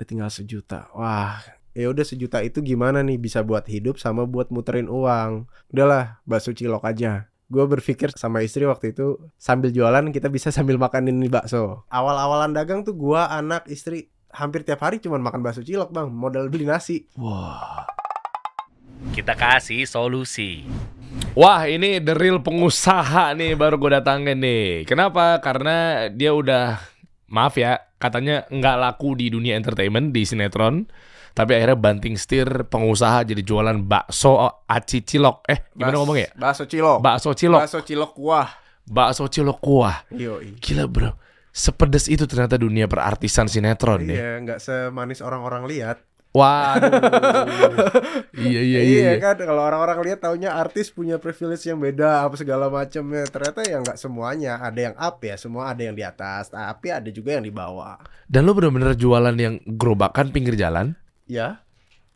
udah tinggal sejuta. Wah, ya udah sejuta itu gimana nih bisa buat hidup sama buat muterin uang. Udahlah, bakso cilok aja. Gue berpikir sama istri waktu itu sambil jualan kita bisa sambil makan ini bakso. Awal-awalan dagang tuh gua anak istri hampir tiap hari cuma makan bakso cilok bang, modal beli nasi. Wah. Kita kasih solusi. Wah ini the real pengusaha nih baru gue datangin nih. Kenapa? Karena dia udah maaf ya katanya nggak laku di dunia entertainment di sinetron. Tapi akhirnya banting setir pengusaha jadi jualan bakso aci cilok. Eh gimana Bas- ngomongnya? Bakso cilok. Bakso cilok. Bakso cilok kuah. Bakso cilok kuah. Yoi. Gila bro. Sepedes itu ternyata dunia perartisan sinetron nih. Iya, nggak semanis orang-orang lihat. Waduh. iya iya iya. iya. kan kalau orang-orang lihat taunya artis punya privilege yang beda apa segala macamnya. Ternyata ya nggak semuanya. Ada yang up ya, semua ada yang di atas, tapi ada juga yang di bawah. Dan lo bener-bener jualan yang gerobakan pinggir jalan. Ya.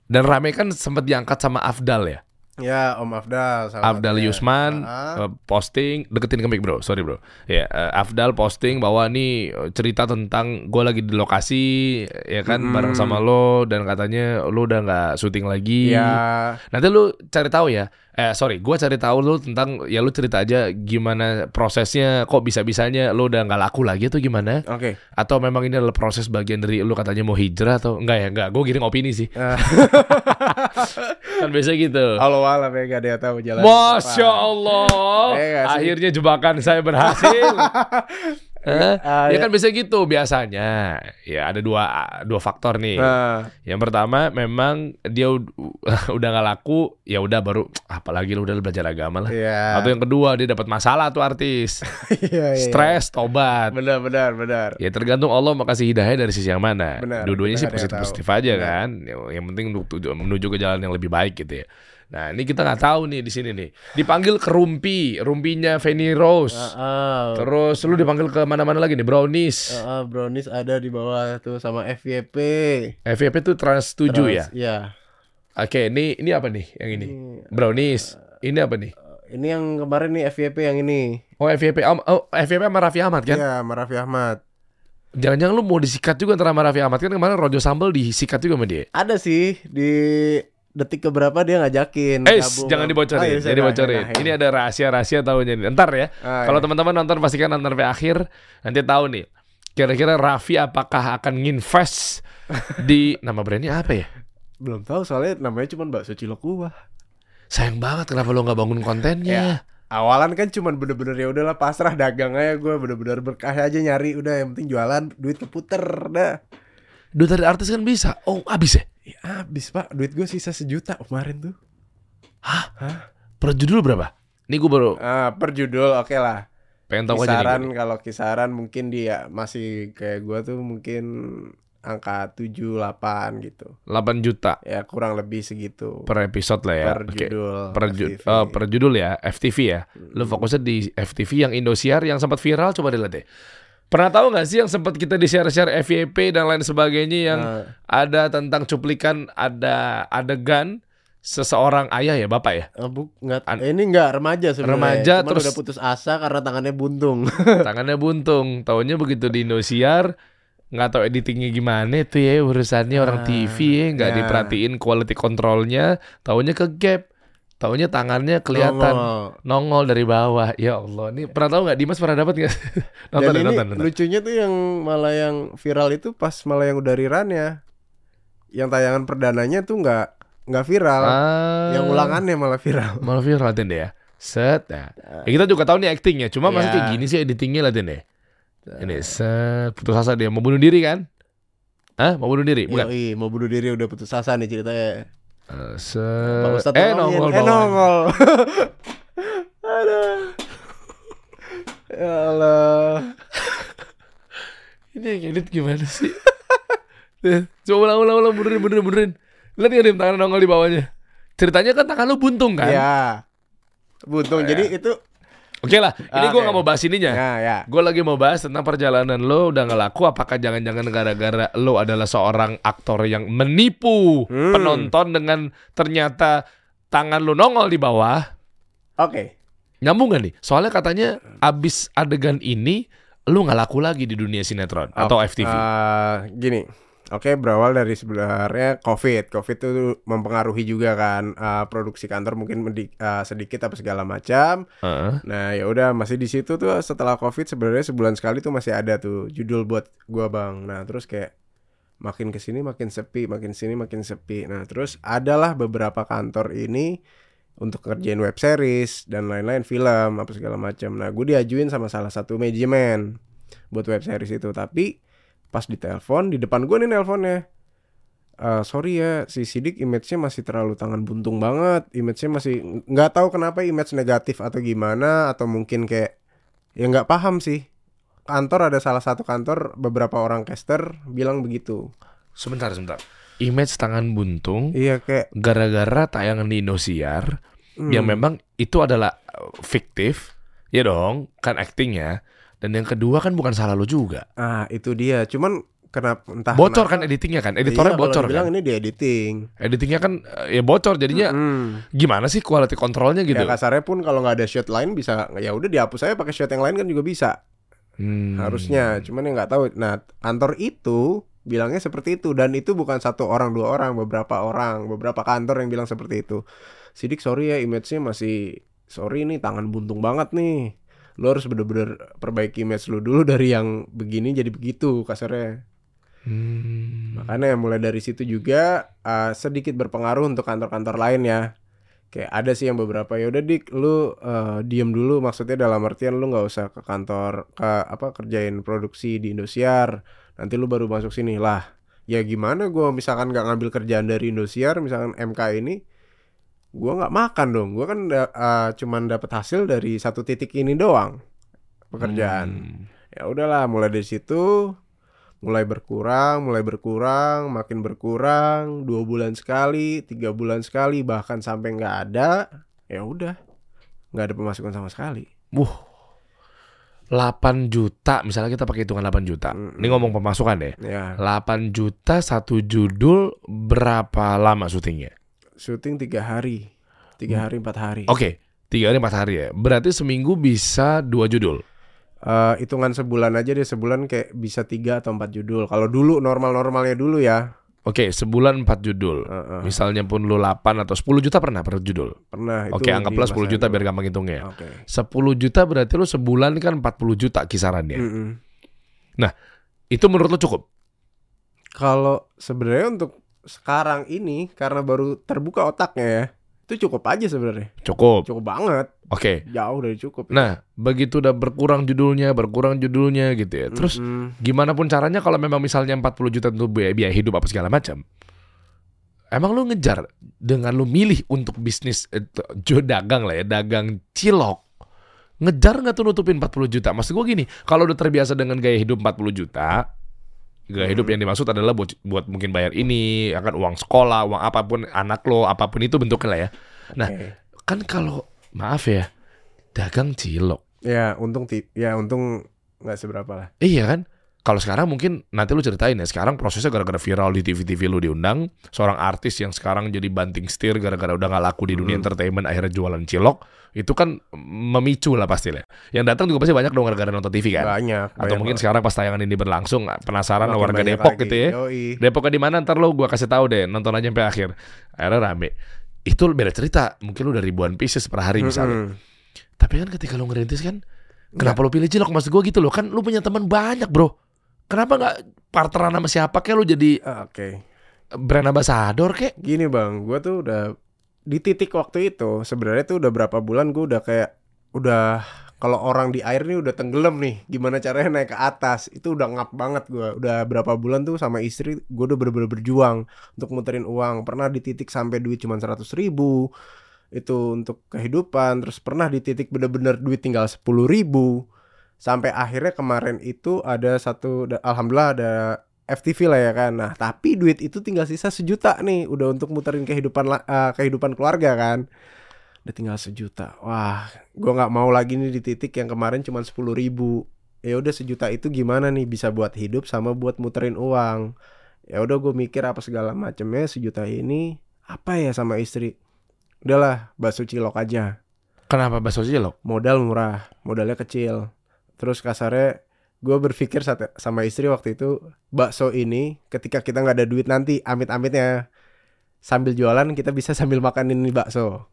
Dan rame kan sempat diangkat sama Afdal ya. Ya, Om Afdal Afdal satunya. Yusman eh, posting deketin ke mic bro, sorry bro. Ya eh, Afdal posting bahwa nih eh, cerita tentang gue lagi di lokasi ya kan Mm-mm. bareng sama lo dan katanya lo udah nggak syuting lagi. ya. Nanti lu cari tahu ya. Eh sorry, gue cari tahu lu tentang ya lu cerita aja gimana prosesnya kok bisa bisanya lo udah nggak laku lagi atau gimana? Oke. Atau memang ini adalah proses bagian dari lu katanya mau hijrah atau enggak ya enggak? Gue giring opini sih. Ah, kan biasa gitu. Allah alam ya gak ada yang tahu jalan. Masya apa. Allah Eh, sih? Akhirnya jebakan saya berhasil Ah, Ya kan bisa gitu biasanya Ya ada dua dua faktor nih Nah, Yang pertama memang dia ud- udah nggak laku Ya udah baru apalagi lu udah belajar agama lah iya. Atau yang kedua dia dapat masalah tuh artis Iya, iya. Stres, tobat Benar, benar, benar. Ya tergantung Allah mau kasih hidayah dari sisi yang mana. Dua-duanya sih positif-positif aja Benar. kan. Yang, penting menuju ke jalan yang lebih baik gitu ya. Nah ini kita nggak tahu nih di sini nih. Dipanggil ke Rumpi, Rumpinya Fanny Rose. Ah, ah. Terus lu dipanggil ke mana-mana lagi nih, Brownies. Ah, ah, brownies ada di bawah tuh sama FYP. FYP tuh Trans 7 ya. Trans- Iya. Oke, ini ini apa nih yang ini? Ini, Brownies. Ini apa nih? ini yang kemarin nih FYP yang ini. Oh FYP, oh, oh, FYP sama Raffi Ahmad kan? Iya, sama Raffi Ahmad. Jangan-jangan lu mau disikat juga antara sama Raffi Ahmad kan kemarin Rojo Sambal disikat juga sama dia. Ada sih di detik keberapa dia ngajakin Eh, gabung. jangan Oh, dibocorin, iya, jangan dibocorin. nah, Ini ada rahasia-rahasia tahunya nih. Ntar ya. Ah, Kalau iya. teman-teman nonton pastikan nonton sampai akhir. Nanti tahu nih. Kira-kira Raffi apakah akan nginvest di nama brandnya apa ya? belum tahu soalnya namanya cuma bakso cilok kuah. Sayang banget kenapa lo nggak bangun kontennya? Awalan kan cuman bener-bener ya udahlah pasrah dagang aja gue bener-bener berkah aja nyari udah yang penting jualan duit keputer dah. Duit dari artis kan bisa. Oh, habis ya? Ya habis pak duit gue sisa sejuta kemarin tuh. Per judul berapa? Ini gue baru Ah, per judul oke lah. pengen tahu aja Kisaran nih. kalau kisaran mungkin dia masih kayak gue tuh mungkin angka 7 8 gitu. 8 juta Ya kurang lebih segitu. per episode lah ya. Per Oke. judul. Per, ju- oh, per judul ya, FTV ya. Lu fokusnya di FTV yang Indosiar yang sempat viral coba dilihat deh. Pernah tahu nggak sih yang sempat kita di share-share FYP dan lain sebagainya yang Nah, ada tentang cuplikan ada adegan seseorang ayah ya bapak ya eh, bu, nggak, An- eh, ini enggak remaja sebenarnya. Remaja, Cuman terus- udah putus asa karena tangannya buntung. tangannya buntung taunya begitu di Indosiar nggak tahu editingnya gimana itu ya urusannya orang Ah, TV ya nggak ya. diperhatiin quality controlnya taunya ke gap taunya tangannya kelihatan Nongol. nongol dari bawah ya Allah ini pernah tahu nggak Dimas pernah dapat nggak nonton Dan deh, ini nonton, nonton. lucunya tuh yang malah yang viral itu pas malah yang udah rirannya. Yang tayangan perdananya tuh nggak nggak viral. Ah, Yang ulangannya malah viral. malah viral Latin deh ya set nah. Ya, kita juga tahu nih actingnya cuma masih Ya. kayak gini sih editingnya Latin deh ini set putus asa dia mau bunuh diri kan Hah? Mau bunuh diri? Bukan. Yoi, mau bunuh diri udah putus asa nih ceritanya. Eh, set. Ustadz Eh nongol eh nongol. Aduh. Ya Allah. Ini yang edit gimana sih? Coba ulang ulang ulang benerin benerin benerin. Lihat nggak Dim tangan nongol di bawahnya. Ceritanya kan tangan lu buntung kan? Ya. Buntung. Oh, Jadi ya. itu Oke lah, ini Ah, gue nggak mau bahas ininya. ya ya. Gue lagi mau bahas tentang perjalanan lo udah nggak laku. Apakah jangan-jangan gara-gara lo adalah seorang aktor yang menipu Hmm. penonton dengan ternyata tangan lo nongol di bawah? Oke. Nyambung gak nih? Soalnya katanya abis adegan ini lo nggak laku lagi di dunia sinetron atau Oh, FTV. eh, gini. Oke, berawal dari sebenarnya COVID. COVID itu mempengaruhi juga kan eh, produksi kantor mungkin eh, sedikit apa segala macam. Heeh. Nah, ya udah masih di situ tuh setelah Covid sebenarnya sebulan sekali tuh masih ada tuh judul buat gua, Bang. Nah, terus kayak makin ke sini makin sepi, makin sini makin sepi. Nah, terus adalah beberapa kantor ini untuk ngerjain web series dan lain-lain film apa segala macam. Nah, gue diajuin sama salah satu manajemen buat web series itu, tapi pas ditelepon di depan gue nih nelponnya. Eh, sorry ya, si Sidik image-nya masih terlalu tangan buntung banget. Image-nya masih nggak tahu kenapa image negatif atau gimana atau mungkin kayak ya nggak paham sih. Kantor ada salah satu kantor beberapa orang caster bilang begitu. Sebentar, sebentar. Image tangan buntung Iya kayak gara-gara tayangan di Indosiar hmm, yang memang itu adalah uh, fiktif, ya dong, kan actingnya. Dan yang kedua kan bukan salah lo juga. ah itu dia. Cuman kenapa entah Bocor kenapa- kan editingnya kan, editornya Iya, bocor dibilang kan. ini di editing. Editingnya kan uh, ya bocor jadinya Hmm. gimana sih quality controlnya gitu? Ya kasarnya pun kalau nggak ada shot lain bisa ya udah dihapus aja pakai shot yang lain kan juga bisa. Hmm. harusnya cuman yang nggak tahu nah kantor itu bilangnya seperti itu dan itu bukan satu orang dua orang beberapa orang beberapa kantor yang bilang seperti itu sidik sorry ya image-nya masih sorry nih tangan buntung banget nih lo harus bener-bener perbaiki image lu dulu dari yang begini jadi begitu kasarnya. Hmm. makanya mulai dari situ juga uh, sedikit berpengaruh untuk kantor-kantor lain ya. Kayak ada sih yang beberapa ya udah dik lu uh, diem dulu. Maksudnya dalam artian lu nggak usah ke kantor ke apa kerjain produksi di Indosiar. Nanti lu baru masuk sini. Lah ya gimana gua misalkan nggak ngambil kerjaan dari Indosiar misalkan MK ini gua nggak makan dong gua kan da- uh, cuman dapat hasil dari satu titik ini doang pekerjaan Hmm. ya udahlah mulai dari situ mulai berkurang mulai berkurang makin berkurang dua bulan sekali tiga bulan sekali bahkan sampai nggak ada ya udah nggak ada pemasukan sama sekali 8 juta, misalnya kita pakai hitungan 8 juta. Mm-mm. Ini ngomong pemasukan deh. ya 8 juta satu judul berapa lama syutingnya? Syuting tiga hari tiga hari empat hari Oke, tiga hari empat hari ya. Berarti seminggu bisa dua judul. Eh, hitungan sebulan aja deh sebulan kayak bisa tiga atau empat judul kalau dulu normal normalnya dulu ya Oke, sebulan empat judul. Heeh. Misalnya pun lu 8 atau 10 juta pernah per judul. pernah Oke, anggaplah di 10 masa juta itu. biar gampang hitungnya. oke 10 juta berarti lu sebulan kan 40 juta kisarannya. Mm-mm. Itu menurut lu cukup? Kalau sebenarnya untuk sekarang ini karena baru terbuka otaknya ya, itu cukup aja sebenarnya. Cukup. Cukup banget, Oke. jauh dari cukup. Nah, begitu udah berkurang judulnya, berkurang judulnya gitu ya. Terus Mm-mm. gimana pun caranya kalau memang misalnya 40 juta untuk biaya, biaya hidup apa segala macam. Emang lu ngejar dengan lu milih untuk bisnis eh, dagang lah ya, dagang cilok. Ngejar nggak tuh nutupin 40 juta? Maksud gua gini, kalau udah terbiasa dengan gaya hidup 40 juta, gaya hidup yang dimaksud adalah buat, buat mungkin bayar ini, akan uang sekolah, uang apa pun anak lo, apa pun itu bentuknya lah ya. Nah, Oke. kan kalau maaf ya, dagang cilok. ya untung ti ya untung nggak seberapa lah. Iya kan? Kalau sekarang mungkin nanti lu ceritain ya. Sekarang prosesnya gara-gara viral di TV-TV lu diundang. Seorang artis yang sekarang jadi banting setir gara-gara udah gak laku di dunia Hmm. entertainment akhirnya jualan cilok. Itu kan memicu lah pasti lah. Yang datang juga pasti banyak dong gara-gara nonton TV kan. Banyak. Atau banyak mungkin banget. sekarang pas tayangan ini berlangsung penasaran Makin warga Depok lagi. gitu ya. Yoi. Depoknya di mana ntar lo gua kasih tahu deh nonton aja sampai akhir. Akhirnya rame. Itu beda cerita. Mungkin lu udah ribuan pieces per hari misalnya. Mm-mm. Tapi kan ketika lu ngerintis kan Kenapa lu pilih cilok maksud gue gitu loh Kan lu punya teman banyak bro Kenapa nggak partneran sama siapa kayak lu jadi Ah, Oke. brand ambassador kek? Gini bang, gue tuh udah di titik waktu itu sebenarnya tuh udah berapa bulan gue udah kayak udah kalau orang di air nih udah tenggelam nih. Gimana caranya naik ke atas? Itu udah ngap banget gue udah berapa bulan tuh sama istri gue udah bener-bener berjuang untuk muterin uang. Pernah di titik sampai duit cuma seratus ribu. Itu untuk kehidupan. Terus pernah di titik bener-bener duit tinggal sepuluh ribu sampai akhirnya kemarin itu ada satu alhamdulillah ada FTV lah ya kan. Nah, tapi duit itu tinggal sisa sejuta nih, udah untuk muterin kehidupan eh, kehidupan keluarga kan. Udah tinggal sejuta. Wah, gua nggak mau lagi nih di titik yang kemarin cuma sepuluh ribu. Ya udah sejuta itu gimana nih bisa buat hidup sama buat muterin uang. Ya udah gue mikir apa segala macamnya sejuta ini apa ya sama istri. Udahlah, bakso cilok aja Kenapa bakso cilok? modal murah, modalnya kecil. Terus kasarnya gue berpikir sama istri waktu itu bakso ini ketika kita nggak ada duit nanti amit-amitnya sambil jualan kita bisa sambil makan ini bakso.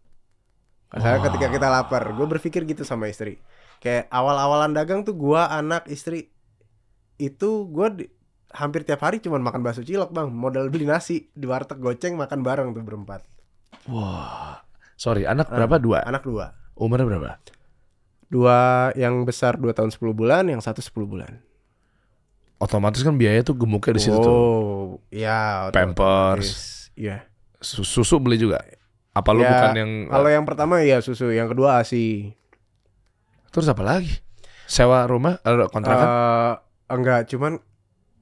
Karena Wah. ketika kita lapar, gue berpikir gitu sama istri. Kayak awal-awalan dagang tuh gue anak istri itu gue hampir tiap hari cuman makan bakso cilok bang, modal beli nasi di warteg goceng makan bareng tuh berempat. Wah. Sorry, anak Ah. berapa? Dua. Anak dua, Umurnya berapa? Dua yang besar 2 tahun 10 bulan, yang satu 10 bulan. Otomatis kan biaya tuh gemuknya di situ tuh. Oh, ya. Pampers. Iya. Su- Susu beli juga. Apa lu Ya, bukan yang Kalau yang pertama ya susu, yang kedua ASI. terus apa lagi? Sewa rumah, Eh, kontrakan? Eh, enggak, cuman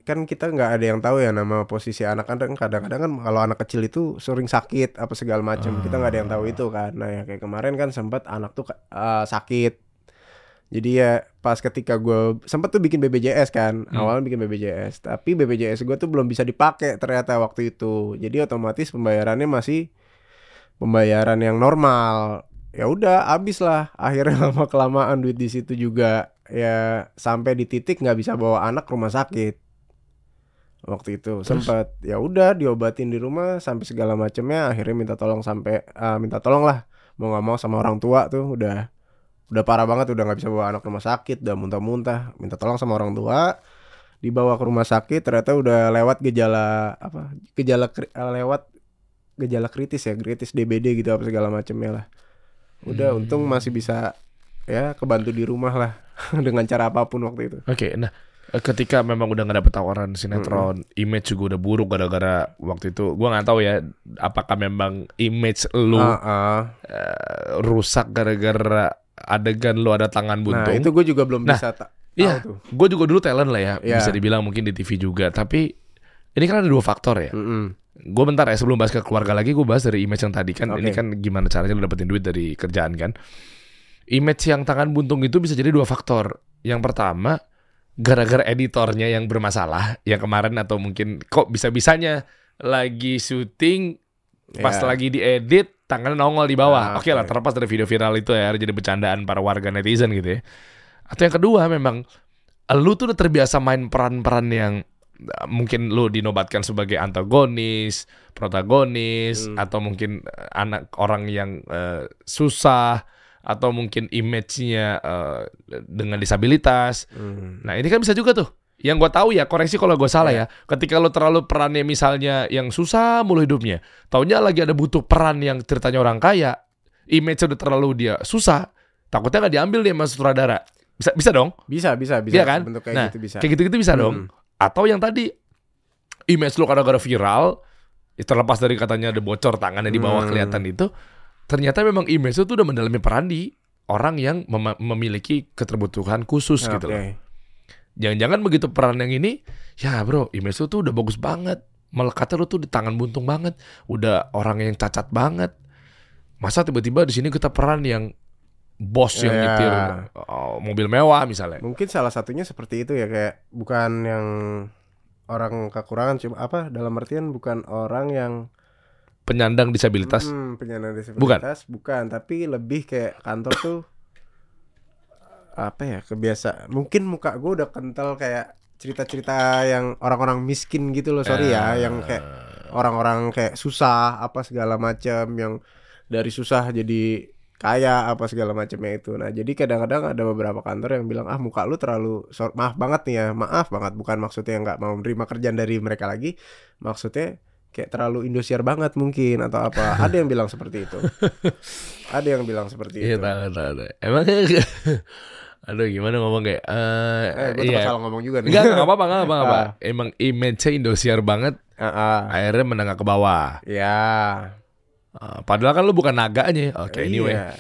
kan kita nggak ada yang tahu ya nama posisi anak kan kadang-kadang kan kalau anak kecil itu sering sakit apa segala macam kita nggak ada yang tahu itu kan nah ya kayak kemarin kan sempat anak tuh eh, sakit jadi ya pas ketika gue sempat tuh bikin BPJS kan Hmm. awalnya bikin BPJS tapi BPJS gue tuh belum bisa dipakai ternyata waktu itu. Jadi otomatis pembayarannya masih pembayaran yang normal. Ya udah habis lah. Akhirnya lama kelamaan duit di situ juga. Ya sampai di titik nggak bisa bawa anak ke rumah sakit. Waktu itu sempat ya udah diobatin di rumah sampai segala macamnya akhirnya minta tolong sampai ah, minta tolong lah. Mau nggak mau sama orang tua tuh udah udah parah banget udah nggak bisa bawa anak ke rumah sakit udah muntah-muntah minta tolong sama orang tua dibawa ke rumah sakit ternyata udah lewat gejala apa gejala eh, lewat gejala kritis ya kritis DBD gitu apa segala macamnya lah udah Hmm. untung masih bisa ya kebantu di rumah lah dengan cara apa pun waktu itu Oke, nah eh, ketika memang udah nggak dapet tawaran sinetron, image juga udah buruk gara-gara waktu itu. Gua nggak tahu ya apakah memang image lu ah. eh, rusak gara-gara adegan lu ada tangan nah buntung. itu gue juga belum Nah, bisa tak iya. Gue juga dulu talent lah ya, Iya. bisa dibilang mungkin di TV juga. Tapi ini kan ada dua faktor ya. Mm-mm. Gue bentar ya sebelum bahas ke keluarga lagi, gue bahas dari image yang tadi kan. Oke. Ini kan gimana caranya lu dapetin duit dari kerjaan kan. Image yang tangan buntung itu bisa jadi dua faktor. Yang pertama, gara-gara editornya yang bermasalah, yang kemarin atau mungkin kok bisa-bisanya lagi syuting pas Ya. lagi diedit tangannya nongol di bawah. Ah, Oke lah, oke. terlepas dari video viral itu ya, jadi bercandaan para warga netizen gitu ya. Atau yang kedua memang lu tuh udah terbiasa main peran-peran yang uh, mungkin lu dinobatkan sebagai antagonis, protagonis, Hmm. atau mungkin uh, anak orang yang uh, susah, atau mungkin image-nya uh, dengan disabilitas. Hmm. Nah ini kan bisa juga tuh. Yang gue tahu ya, koreksi kalau gue salah ya. Ketika lo terlalu perannya misalnya yang susah mulu hidupnya, taunya lagi ada butuh peran yang ceritanya orang kaya, image udah terlalu dia susah, takutnya nggak diambil dia sama sutradara. Bisa bisa dong, bisa bisa bisa Iya kan? bentuk kayak Nah, gitu bisa kayak gitu-gitu bisa dong. Hmm. Atau yang tadi image lo kadang-kadang viral, ya terlepas dari katanya ada bocor tangannya di bawah Hmm. kelihatan itu, ternyata memang image lo tuh udah mendalami peran di orang yang mem- memiliki keterbutuhan khusus gitu Oke. loh. Jangan-jangan begitu peran yang ini, ya bro, image lu tuh udah bagus banget. Melekatnya lu tuh di tangan buntung banget. Udah orang yang cacat banget. Masa tiba-tiba di sini kita peran yang bos yang Ya. nyetir oh, mobil mewah misalnya. mungkin salah satunya seperti itu ya kayak bukan yang orang kekurangan cuma apa dalam artian bukan orang yang Penyandang disabilitas. Hmm, penyandang disabilitas bukan. tapi lebih kayak kantor tuh apa ya kebiasa mungkin muka gue udah kental kayak cerita-cerita yang orang-orang miskin gitu loh sorry ya Eh, yang kayak orang-orang kayak susah apa segala macam yang dari susah jadi kaya apa segala macamnya itu nah jadi kadang-kadang ada beberapa kantor yang bilang ah muka lu terlalu sor- maaf banget nih ya maaf banget bukan maksudnya nggak mau menerima kerjaan dari mereka lagi maksudnya kayak terlalu Indosiar banget mungkin atau apa ada yang bilang seperti itu ada yang bilang seperti Iya itu tahu tahu. tahu. Emang aduh gimana ngomong kayak eh eh gue iya. salah ngomong juga nih Enggak, enggak apa-apa, enggak apa-apa. Ah. Emang image-nya Indosiar banget, Ah, ah. akhirnya menengah ke bawah. ya Ah, padahal kan lu bukan naganya. Oke, anyway. Iya.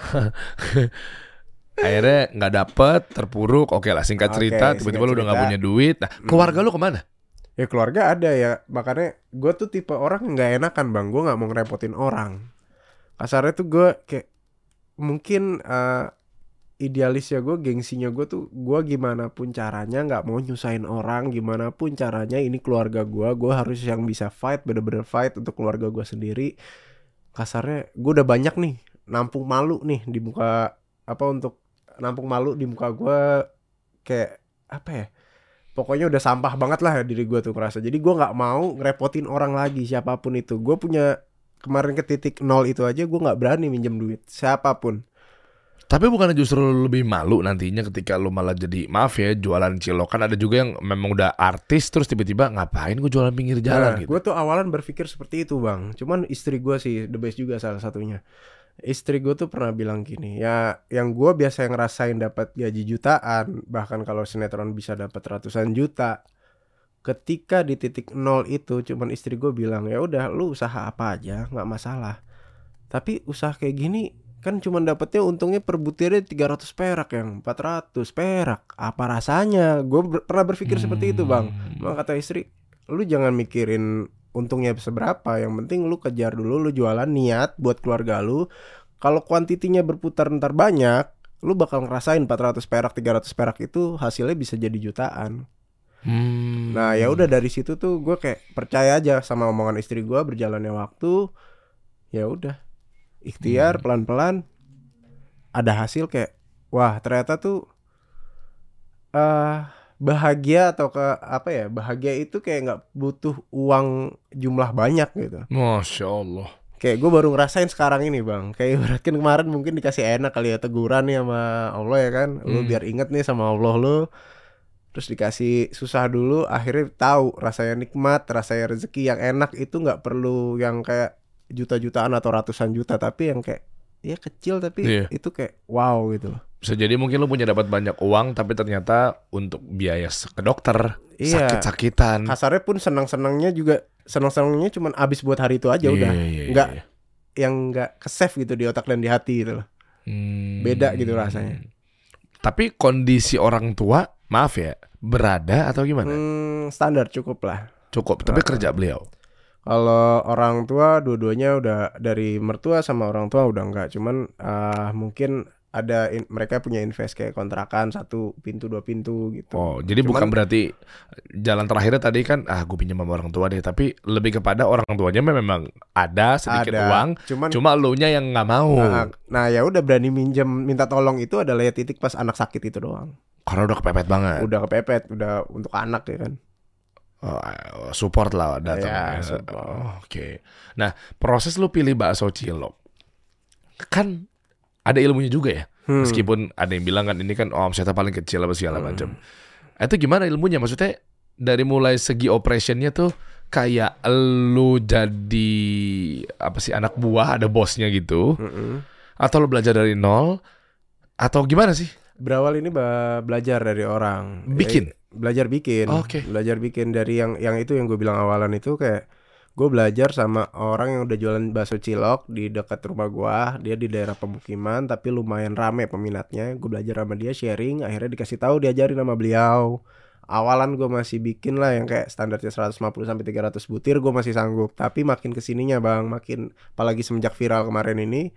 akhirnya nggak dapet terpuruk oke lah singkat cerita tiba-tiba lu udah nggak punya duit nah keluarga lu ke mana Ya keluarga ada ya makanya gue tuh tipe orang nggak enakan bang gue nggak mau ngerepotin orang kasarnya tuh gue kayak mungkin eh, idealis ya gue gengsinya gue tuh gue gimana pun caranya nggak mau nyusahin orang gimana pun caranya ini keluarga gue gue harus yang bisa fight bener-bener fight untuk keluarga gue sendiri kasarnya gue udah banyak nih nampung malu nih di muka apa untuk nampung malu di muka gue kayak apa ya? Pokoknya udah sampah banget lah diri gue tuh ngerasa. Jadi gue nggak mau ngerepotin orang lagi siapa pun itu. Gue punya kemarin ke titik nol itu aja gue nggak berani minjem duit siapa pun. Tapi bukannya justru lebih malu nantinya ketika lu malah jadi maaf ya jualan cilok kan ada juga yang memang udah artis terus tiba-tiba ngapain gue jualan pinggir jalan Nah, gitu. gue tuh awalan berpikir seperti itu bang. Cuman istri gue sih the best juga salah satunya. Istri gue tuh pernah bilang gini, ya yang gue biasa ngerasain dapat gaji jutaan, bahkan kalau sinetron bisa dapat ratusan juta. Ketika di titik nol itu, cuman istri gue bilang ya udah lu usaha apa aja nggak masalah. Tapi usaha kayak gini kan cuman dapetnya untungnya per butirnya 300 perak yang 400 perak. Apa rasanya? Gue pernah berpikir seperti itu bang. Hmm. Maka kata istri, lu jangan mikirin untungnya seberapa, yang penting lu kejar dulu, lu jualan niat buat keluarga lu. Kalau kuantitinya berputar ntar banyak, lu bakal ngerasain 400 perak, 300 perak itu hasilnya bisa jadi jutaan. Hmm. Nah ya udah dari situ tuh gue kayak percaya aja sama omongan istri gue berjalannya waktu, ya udah ikhtiar Hmm. pelan-pelan ada hasil kayak wah ternyata tuh eh bahagia atau ke apa ya bahagia itu kayak nggak butuh uang jumlah banyak gitu Masya Allah. kayak gue baru ngerasain sekarang ini bang kayak ibaratkan kemarin mungkin dikasih enak kali ya teguran nih sama Allah ya kan lu Hmm. biar inget nih sama Allah lu terus dikasih susah dulu akhirnya tahu rasanya nikmat rasanya rezeki yang enak itu nggak perlu yang kayak juta-jutaan atau ratusan juta tapi yang kayak ya kecil tapi Iya. itu kayak wow gitu loh Bisa jadi mungkin lu punya dapat banyak uang tapi ternyata untuk biaya ke dokter, Iya. sakit-sakitan. kasarnya pun senang-senangnya juga senang-senangnya cuman abis buat hari itu aja Iya, udah iya, iya, nggak iya. yang nggak ke save gitu di otak dan di hati gitu loh Hmm. beda gitu rasanya. Tapi kondisi orang tua, maaf ya, berada atau gimana? Hmm, standar cukup lah. Cukup, tapi kerja beliau. Kalau orang tua dua-duanya udah dari mertua sama orang tua udah enggak, cuman ah, mungkin ada in- mereka punya invest kayak kontrakan satu pintu dua pintu gitu. Oh, jadi Cuman- bukan berarti jalan terakhirnya tadi kan ah gue pinjam sama orang tua deh, tapi lebih kepada orang tuanya memang ada sedikit Ada, uang, Cuman cuma lu nya yang nggak mau nah, nah ya udah berani minjem minta tolong itu adalah ya titik pas anak sakit itu doang. karena udah kepepet banget. Udah kepepet, udah untuk anak ya kan. Oh, support lah datang. Ya, ya. support. Oh, Oke. Nah, proses lu pilih bakso cilok kan ada ilmunya juga ya. Hmm. Meskipun ada yang bilang kan ini kan omsetnya paling kecil apa segala Hmm. macam. Itu gimana ilmunya? Maksudnya dari mulai segi operationnya tuh kayak lu jadi apa sih anak buah ada bosnya gitu Mm-mm. atau lu belajar dari nol atau gimana sih? Berawal ini belajar dari orang. Bikin? Belajar bikin. Oke. Belajar bikin dari yang yang itu yang gue bilang awalan itu kayak gue belajar sama orang yang udah jualan bakso cilok di dekat rumah gua. Dia di daerah pemukiman tapi lumayan rame peminatnya. Gue belajar sama dia sharing. Akhirnya dikasih tahu diajarin sama beliau. Awalan gue masih bikin lah yang kayak standarnya 150 sampai 300 butir gue masih sanggup. Tapi makin ke sininya bang, makin apalagi semenjak viral kemarin ini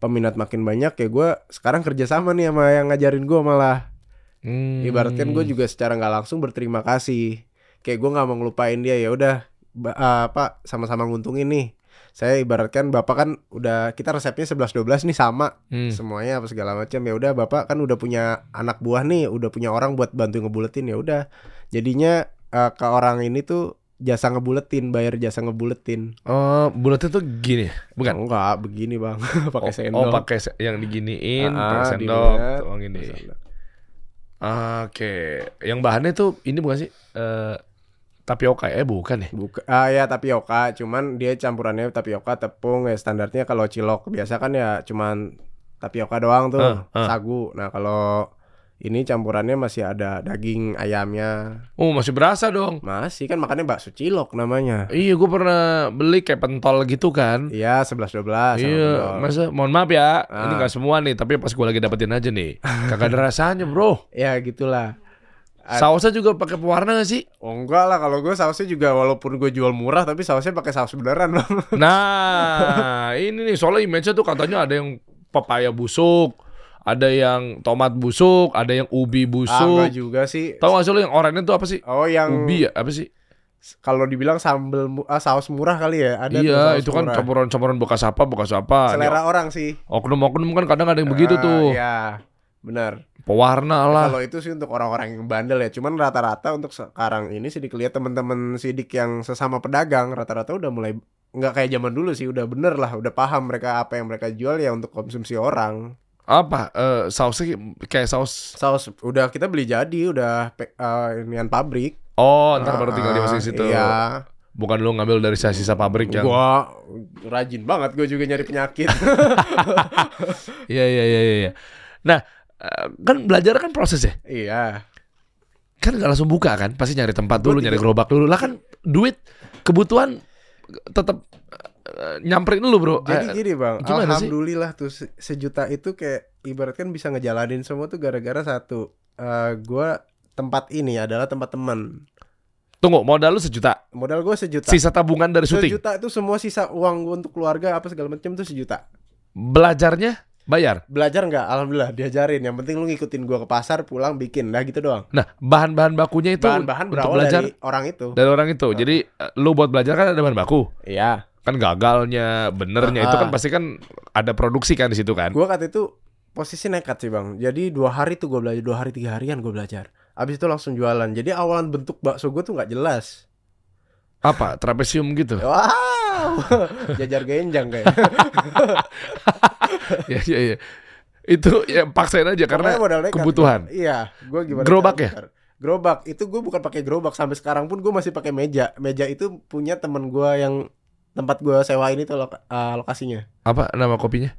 peminat makin banyak ya gue sekarang kerja sama nih sama yang ngajarin gue malah Hmm. ibaratkan gue juga secara nggak langsung berterima kasih kayak gue nggak mau ngelupain dia ya udah ah, apa sama-sama nguntungin nih saya ibaratkan bapak kan udah kita resepnya 11 12 nih sama Hmm. semuanya apa segala macam ya udah bapak kan udah punya anak buah nih udah punya orang buat bantu ngebuletin ya udah jadinya eh, ke orang ini tuh jasa ngebuletin bayar jasa ngebuletin Oh, bulatnya tuh gini, bukan? enggak begini bang pakai Oh, sendok Oh, pakai yang diginiin, Ah, pakai di sendok, tuang ini. Sendok. Oke, yang bahannya tuh ini bukan sih? Eh tapioka eh bukan ya? Buka, ah ya tapioka, cuman dia campurannya tapioka, tepung ya standarnya kalau cilok biasa kan ya cuman tapioka doang tuh, Ah, ah. sagu. Nah, kalau ini campurannya masih ada daging ayamnya. Oh, masih berasa dong. Masih kan makannya bakso cilok namanya. Iya, gue pernah beli kayak pentol gitu kan. Iya, 11 12 sama Iya, masa mohon maaf ya, ini Ah. nggak semua nih, tapi pas gue lagi dapetin aja nih, kagak ada rasanya bro. Ya gitulah. Ah. Sausnya juga pakai pewarna gak sih? Oh enggak lah kalau gue sausnya juga walaupun gue jual murah tapi sausnya pakai saus beneran. Nah, ini nih soalnya image-nya tuh katanya ada yang papaya busuk, ada yang tomat busuk, ada yang ubi Ah, busuk. juga sih. Tahu gak sih lo yang oranye tuh apa sih? Oh yang Ubi ya? Apa sih? kalau dibilang sambel ah, saus murah kali ya ada iya, itu kan campuran-campuran bekas apa, bekas apa. selera orang sih. Oknum-oknum kan kadang ada yang begitu Ah, tuh. Iya. benar. pewarna lah. Kalau itu sih untuk orang-orang yang bandel ya. Cuman rata-rata untuk sekarang ini sidik lihat teman-teman sidik yang sesama pedagang rata-rata udah mulai nggak kayak zaman dulu sih. Udah bener lah, udah paham mereka apa yang mereka jual ya untuk konsumsi orang. Apa? Eh, sausnya kayak saus. Saus udah kita beli jadi, udah eh, inian pabrik. Oh, ntar baru tinggal Ah, dimasukin situ. Iya. Bukan lu ngambil dari sisa-sisa pabrik yang. Gua rajin banget gue juga nyari penyakit. Iya iya iya iya. iya. Nah, eh, kan belajar kan proses ya. iya. Kan nggak langsung buka kan. Pasti nyari tempat dulu, nyari gerobak dulu. Lah kan duit kebutuhan tetap nyamperin lu, Bro. Jadi Eh, gini bang, gimana sih? alhamdulillah tuh se- sejuta itu kayak ibaratkan bisa ngejalanin semua tuh gara-gara satu. eh gua tempat ini adalah tempat teman. Tunggu, modal lu sejuta. Modal gue sejuta. Sisa tabungan dari syuting. Sejuta itu semua sisa uang gua untuk keluarga apa segala macam tuh sejuta. Belajarnya bayar. Belajar nggak? Alhamdulillah diajarin. Yang penting lu ngikutin gua ke pasar, pulang bikin, dah gitu doang. Nah, bahan-bahan bakunya itu Bahan-bahan untuk belajar dari orang itu. dari orang itu. Jadi eh, lu buat belajar kan ada bahan baku. Iya. Kan gagalnya, benernya itu Ah. kan pasti kan ada produksi kan di situ kan. Gua kata itu posisi nekat sih bang. Jadi dua hari tuh gue belajar, dua hari tiga harian gue belajar. Abis itu langsung jualan. Jadi awalan bentuk bakso gue tuh nggak jelas. Apa? Trapesium gitu. Wow, jajar genjang kayak. ya iya iya. Itu ya paksain aja karena nekat. kebutuhan. Iya, gue gimana? Gerobak ya? Gerobak itu gue bukan pakai gerobak sampai sekarang pun gue masih pakai meja. Meja itu punya temen gue yang tempat gue sewa ini tuh loka- eh, lokasinya. apa nama kopinya?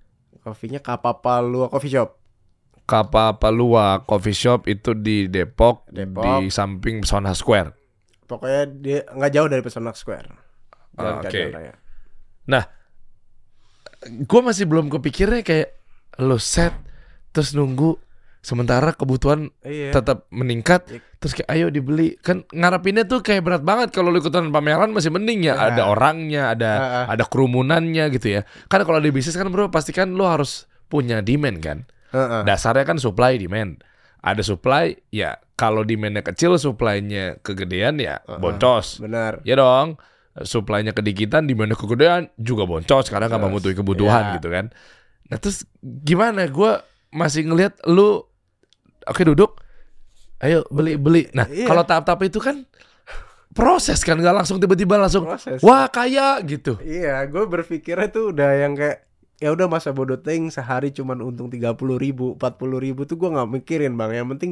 Kopinya Kapapalua Coffee Shop. Kapa Palua Coffee Shop itu di Depok, Depok. di samping Pesona Square. Pokoknya dia nggak jauh dari Pesona Square. Jalan Ah, oke. Raya. Gue masih belum kepikirnya kayak lo set terus nunggu sementara kebutuhan Iya. tetap meningkat Iya. terus kayak ayo dibeli kan ngarepinnya tuh kayak berat banget kalau ikutan pameran masih mending ya Ya. ada orangnya ada Ah, ah. ada kerumunannya gitu ya kan kalau di bisnis kan bro pasti kan lu harus punya demand kan Heeh. dasarnya kan supply demand ada supply ya kalau demandnya kecil supply-nya kegedean ya Heeh. boncos Benar. ya dong supply-nya kedikitan demandnya kegedean juga boncos karena nggak memenuhi kebutuhan Ya. gitu kan nah terus gimana gue masih ngelihat lu oke duduk ayo beli beli nah Iya. kalau tahap-tahap itu kan proses kan nggak langsung tiba-tiba langsung Proses. wah kaya gitu Iya, gue berpikirnya tuh udah yang kayak ya udah masa bodoh ting sehari cuman untung tiga puluh ribu, empat puluh ribu tuh gue nggak mikirin bang. Yang penting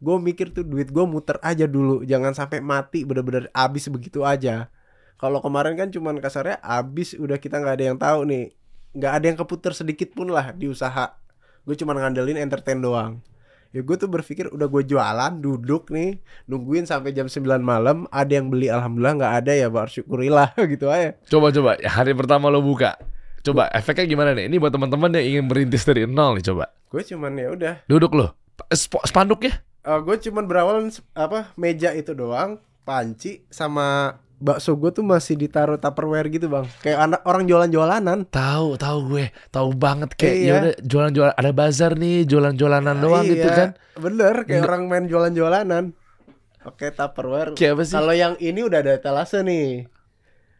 gue mikir tuh duit gue muter aja dulu, jangan sampai mati bener-bener abis begitu aja. Kalau kemarin kan cuman kasarnya abis udah kita nggak ada yang tahu nih, nggak ada yang keputer sedikit pun lah di usaha. Gue cuman ngandelin entertain doang. Ya gue tuh berpikir udah gue jualan duduk nih nungguin sampai jam 9 malam ada yang beli alhamdulillah nggak ada ya bersyukurilah gitu aja. coba coba ya, hari pertama lo buka. Coba efeknya gimana nih? Ini buat teman-teman yang ingin merintis dari nol nih coba. Gue cuman ya udah. Duduk lo. Sp- spanduknya? Gue cuman berawal apa meja itu doang panci sama bakso gue tuh masih ditaruh tupperware gitu bang. Kayak anak orang jualan-jualanan. Tahu, tahu gue, tahu banget. Kayak Iya. ya udah jualan-jualan ada bazar nih, jualan-jualanan doang gitu Iya, kan. bener kayak Nggak- orang main jualan-jualanan. Oke tupperware. Kayak kalau yang ini udah ada etalase nih.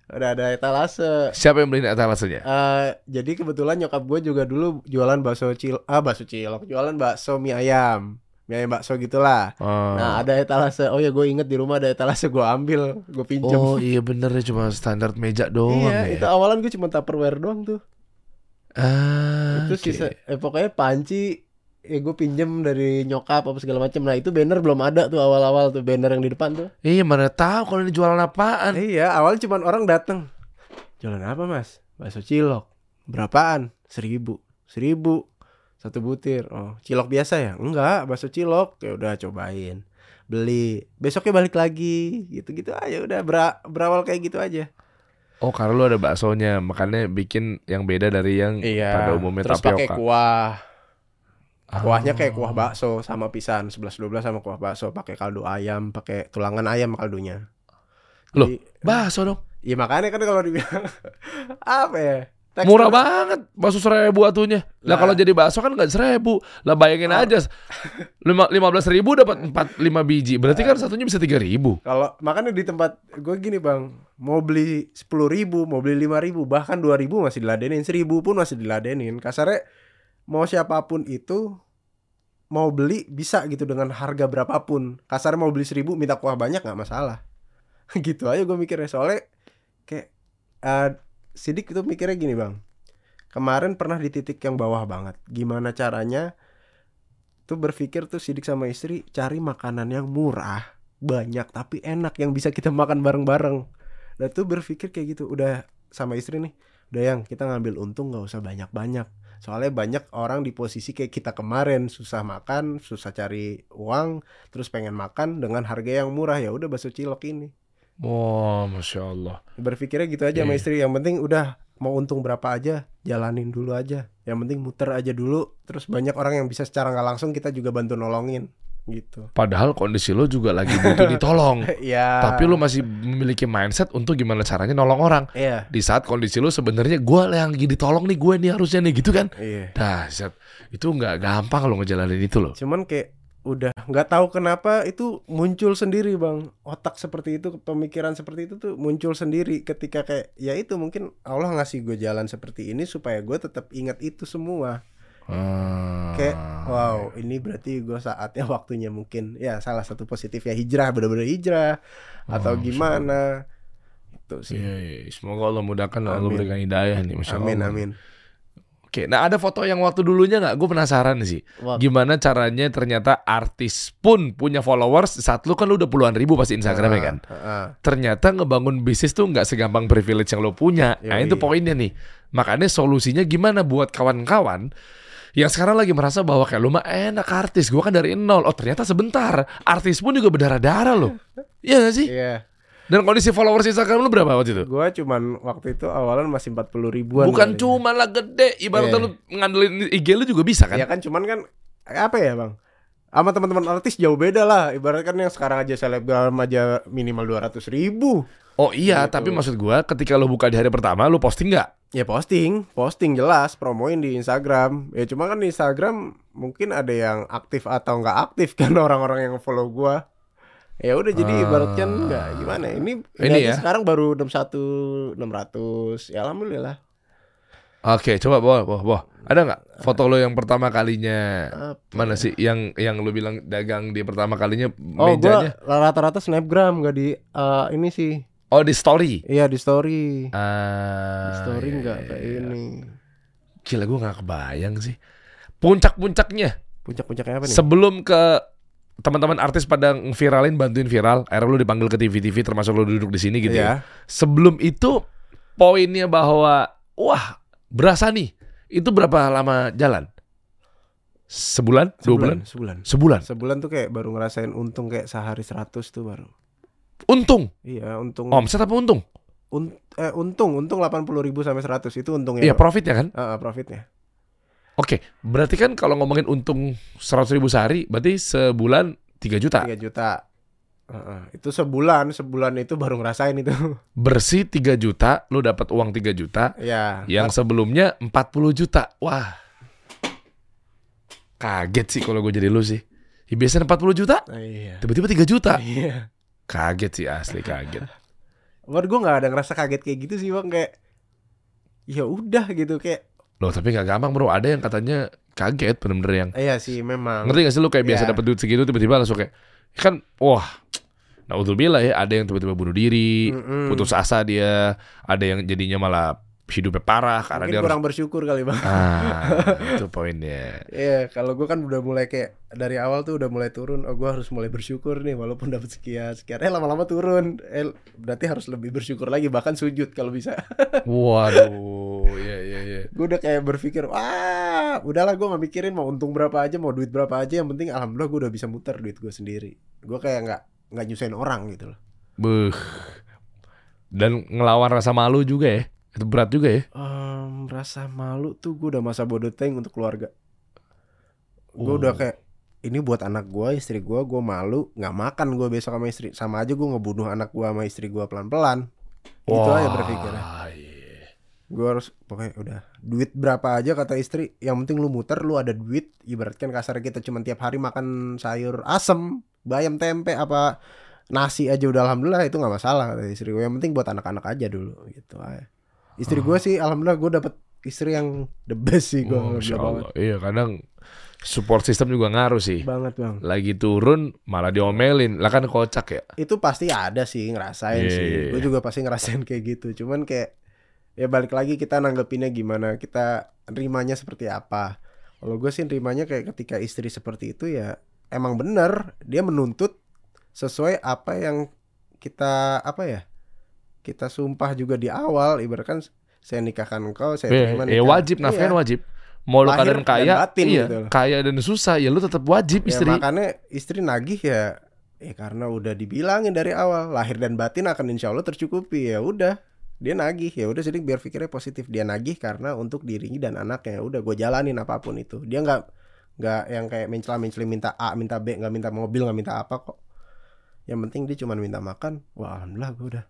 Udah ada etalase. Siapa yang beliin etalasenya? Eh, jadi kebetulan nyokap gue juga dulu jualan bakso cil ah bakso cilok jualan bakso mie ayam mie ayam bakso gitulah Oh. Nah ada etalase Oh ya gue inget di rumah ada etalase Gue ambil Gue pinjem Oh iya bener ya cuma standar meja doang Iya ya. itu awalan gue cuma tupperware doang tuh Ah, Itu oke. sisa eh, Pokoknya panci Ya gue pinjem dari nyokap apa segala macam Nah itu banner belum ada tuh awal-awal tuh Banner yang di depan tuh Iya mana tahu kalau ini jualan apaan. Iya awalnya cuma orang dateng Jualan apa mas? Bakso cilok Berapaan? Seribu Seribu Satu butir Oh cilok biasa ya? Enggak bakso cilok Ya udah cobain Beli Besoknya balik lagi Gitu-gitu aja Udah bera- berawal kayak gitu aja Oh karena lu ada baksonya, makanya bikin yang beda dari yang pada umumnya Iya, Terus pakai tapioka. kuah. Kuahnya kayak kuah bakso sama pisan 11 12 sama kuah bakso, pakai kaldu ayam, pakai tulangan ayam kaldunya. Loh, Jadi, Bakso dong. Iya makanya kan kalau dibilang apa ya? Tekstur- Murah banget bakso seribu atunya. Lah kalau jadi bakso kan nggak seribu. Lah bayangin Oh. aja lima lima belas ribu dapat empat lima biji. Berarti kan satunya bisa tiga ribu. Kalau makanya di tempat gue gini bang, mau beli sepuluh ribu, mau beli lima ribu, bahkan dua ribu masih diladenin, seribu pun masih diladenin. Kasarnya mau siapa pun itu mau beli bisa gitu dengan harga berapapun kasar mau beli seribu minta kuah banyak nggak masalah gitu aja gue mikirnya soalnya kayak eh Sidik itu mikirnya gini bang. Kemarin pernah di titik yang bawah banget. Gimana caranya tuh berpikir tuh Sidik sama istri cari makanan yang murah banyak tapi enak yang bisa kita makan bareng-bareng. Dan tuh berpikir kayak gitu. Udah sama istri nih udah yang kita ngambil untung nggak usah banyak-banyak. Soalnya banyak orang di posisi kayak kita kemarin susah makan susah cari uang terus pengen makan dengan harga yang murah. Ya udah bakso cilok ini Wah, masya Allah. berpikirnya gitu aja sama Iya. istri yang penting udah mau untung berapa aja jalanin dulu aja yang penting muter aja dulu terus banyak orang yang bisa secara nggak langsung kita juga bantu nolongin gitu Padahal kondisi lo juga lagi butuh ditolong. ya Tapi lo masih memiliki mindset untuk gimana caranya nolong orang. iya Di saat kondisi lo sebenarnya gue yang lagi ditolong nih gue nih harusnya nih gitu kan. iya Dahsyat. Itu nggak gampang lo ngejalanin itu loh. cuman kayak udah nggak tahu kenapa itu muncul sendiri bang otak seperti itu pemikiran seperti itu tuh muncul sendiri ketika kayak ya itu mungkin Allah ngasih gue jalan seperti ini supaya gue tetap ingat itu semua Ah. kayak wow ini berarti gue saatnya waktunya mungkin ya salah satu positifnya hijrah bener-bener hijrah atau Oh, Masya gimana itu sih Iya, iya. Semoga Allah mudahkan Allah Amin. berikan hidayah nih, masya amin Allah. amin Oke, nah ada foto yang waktu dulunya nggak? Gue penasaran sih. Wah, Gimana caranya ternyata artis pun punya followers saat lu kan lu udah puluhan ribu pasti Instagramnya kan. ah, ah. Ternyata ngebangun bisnis tuh nggak segampang privilege yang lo punya. Nah Yoi. itu poinnya nih. Makanya solusinya gimana buat kawan-kawan yang sekarang lagi merasa bahwa kayak lu mah enak artis, gue kan dari nol. Oh ternyata sebentar, artis pun juga berdarah-darah loh. Iya gak sih? iya Dan kondisi followers Instagram lu berapa waktu itu? gue cuman waktu itu awalan masih 40 ribuan Bukan cuma lah gede, ibaratnya Iya. lu ngandelin IG lu juga bisa kan? ya kan cuman kan apa ya bang sama teman-teman artis jauh beda lah ibarat kan yang sekarang aja selebgram aja minimal 200 ribu Oh iya, Gitu. tapi maksud gua ketika lu buka di hari pertama lu posting nggak? Ya posting, posting jelas, promoin di Instagram. Ya cuma kan di Instagram mungkin ada yang aktif atau nggak aktif kan orang-orang yang follow gua. Ya udah jadi Ah. ibaratkan nggak gimana. ya, Ini Ini ya? sekarang baru 61 600. Ya alhamdulillah. Oke, coba bawa, bawa, bawa. Ada nggak foto lo yang pertama kalinya? Apa Mana ya? sih yang yang lu bilang dagang di pertama kalinya Oh mejanya? rata-rata snapgram nggak di eh, ini sih. Oh di story. Iya di story. Ah, Di story iya, nggak iya, kayak iya. ini. Gila gue nggak kebayang sih. Puncak-puncaknya Puncak-puncaknya apa nih? sebelum ke teman-teman artis pada viralin bantuin viral, akhirnya lu dipanggil ke TV-TV termasuk lu duduk di sini gitu ya. Iya. Sebelum itu poinnya bahwa wah berasa nih. Itu berapa lama jalan? Sebulan? Dua bulan? Sebulan. Sebulan. Sebulan tuh kayak baru ngerasain untung kayak sehari 100 tuh baru. Untung. Iya, untung. Omset apa untung? Un- eh, untung, untung 80.000 ribu sampai 100 itu untungnya. Iya Bang. profit ya kan? Ah, profitnya. Oke, berarti kan kalau ngomongin untung 100 ribu sehari, berarti sebulan 3 juta. 3 juta. Ah. Itu sebulan, sebulan itu baru ngerasain itu. Bersih 3 juta, lu dapat uang 3 juta. ya. Yang sebelumnya 40 juta. Wah. Kaget sih kalau gue jadi lu sih. Ya, biasanya 40 juta, Ah, iya. tiba-tiba 3 juta. Iya. Kaget sih asli kaget. Buat gue nggak ada ngerasa kaget kayak gitu sih bang kayak ya udah gitu kayak Loh, tapi gak gampang bro. Ada yang katanya kaget bener-bener yang iya sih memang Ngerti gak sih lu kayak biasa Iya. dapat duit segitu tiba-tiba langsung kayak kan wah nah bilang ya ada yang tiba-tiba bunuh diri Mm-mm. putus asa dia ada yang jadinya malah hidupnya parah karena mungkin dia kurang bersyukur kali bang harus ah itu poinnya Iya, kalau gue kan udah mulai kayak dari awal tuh udah mulai turun. Oh, gue harus mulai bersyukur nih, walaupun dapat sekian sekian. Eh lama-lama turun. Eh berarti harus lebih bersyukur lagi, bahkan sujud kalau bisa. waduh iya iya iya gue udah kayak berpikir, wah, udahlah gue gak mikirin mau untung berapa aja, mau duit berapa aja. Yang penting, alhamdulillah gue udah bisa muter duit gue sendiri. Gue kayak nggak nggak nyusahin orang gitu loh. Beuh. dan ngelawan rasa malu juga ya itu berat juga ya Em, rasa malu tuh gue udah masa bodoh teng untuk keluarga. Gue Oh. udah kayak ini buat anak gue, istri gue, gue malu nggak makan gue besok sama istri. Sama aja gue ngebunuh anak gue sama istri gue pelan-pelan. Gitu aja berpikirnya. Gue harus pokoknya udah duit berapa aja kata istri. Yang penting lu muter, lu ada duit. Ibaratkan kasar kita cuma tiap hari makan sayur asem, bayam tempe apa nasi aja udah alhamdulillah itu nggak masalah kata istri gue. Yang penting buat anak-anak aja dulu gitu aja. Istri gue sih alhamdulillah gue dapet istri yang the best sih gue. Oh, Allah. Iya kadang Support system juga ngaruh sih. banget bang Lagi turun malah diomelin. Lah kan kocak ya. itu pasti ada sih ngerasain Iya, sih iya, gue iya. juga pasti ngerasain kayak gitu cuman kayak ya balik lagi kita nanggepinnya gimana kita nerimanya seperti apa kalau gue sih nerimanya kayak ketika istri seperti itu ya emang bener dia menuntut sesuai apa yang kita apa ya kita sumpah juga di awal ibaratkan saya nikahkan engkau saya Eh, terima eh, nikah. wajib nafkahin Iya. wajib. Mau lu dan kaya, batin iya, gitu. kaya dan susah ya lu tetap wajib Ya, istri. makanya istri nagih ya ya karena udah dibilangin dari awal lahir dan batin akan insya Allah tercukupi ya udah dia nagih. Ya udah jadi biar pikirnya positif. Dia nagih karena untuk dirinya dan anaknya. Ya udah gue jalanin apa pun itu. Dia nggak nggak yang kayak mencela mencela minta A minta B nggak minta mobil nggak minta apa kok. Yang penting dia cuma minta makan. Wah alhamdulillah gue udah.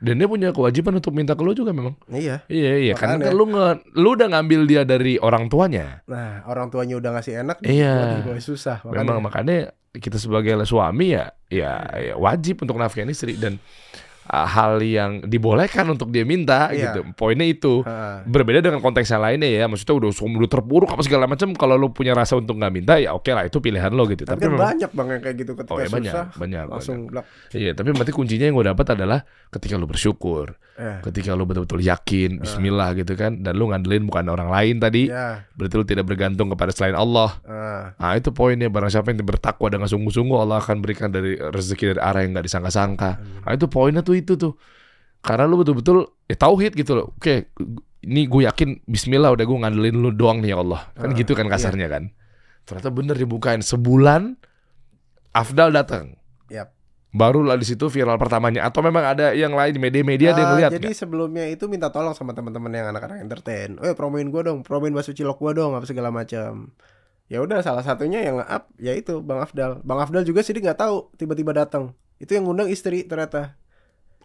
Dan dia punya kewajiban untuk minta ke lu juga memang. iya. Iya iya. Karena Makanya. kan lu nge, lu udah ngambil dia dari orang tuanya. nah orang tuanya udah ngasih enak Iya. gue susah. Memang makanya kita sebagai suami ya ya, ya wajib untuk nafkahin istri. Dan uh, hal yang dibolehkan untuk dia minta Iya. gitu. Poinnya itu. Ah, Berbeda dengan konteks yang lainnya ya, maksudnya udah udah terpuruk apa segala macam. Kalau lu punya rasa untuk nggak minta ya oke lah itu pilihan lo gitu. tapi, Tapi, kan memang banyak bang yang kayak gitu ketika oh ya banyak susah banyak langsung blak banyak. Iya, tapi berarti kuncinya yang gue dapat adalah ketika lu bersyukur, eh, ketika lu betul-betul yakin, Bismillah gitu kan, dan lu ngandelin bukan orang lain tadi, ya berarti lu tidak bergantung kepada selain Allah. ah. Nah itu poinnya barang siapa yang bertakwa dengan sungguh-sungguh Allah akan berikan dari rezeki dari arah yang nggak disangka-sangka. Nah itu poinnya tuh itu tuh. Karena lu betul-betul ya tauhid gitu loh. Oke, ini gue yakin Bismillah udah gue ngandelin lu doang nih ya Allah. Kan Ah, gitu kan kasarnya kan. Ternyata bener dibukain sebulan Afdal datang. Yap. Barulah di situ viral pertamanya atau memang ada yang lain di media-media ada yang Ah, ngeliat jadi nggak? sebelumnya itu minta tolong sama teman-teman yang anak-anak entertain. Eh promoin gua dong, promoin bakso cilok gua dong, apa segala macam. Ya udah salah satunya yang up ya itu Bang Afdal. Bang Afdal juga sih dia nggak tahu tiba-tiba datang. Itu yang ngundang istri ternyata.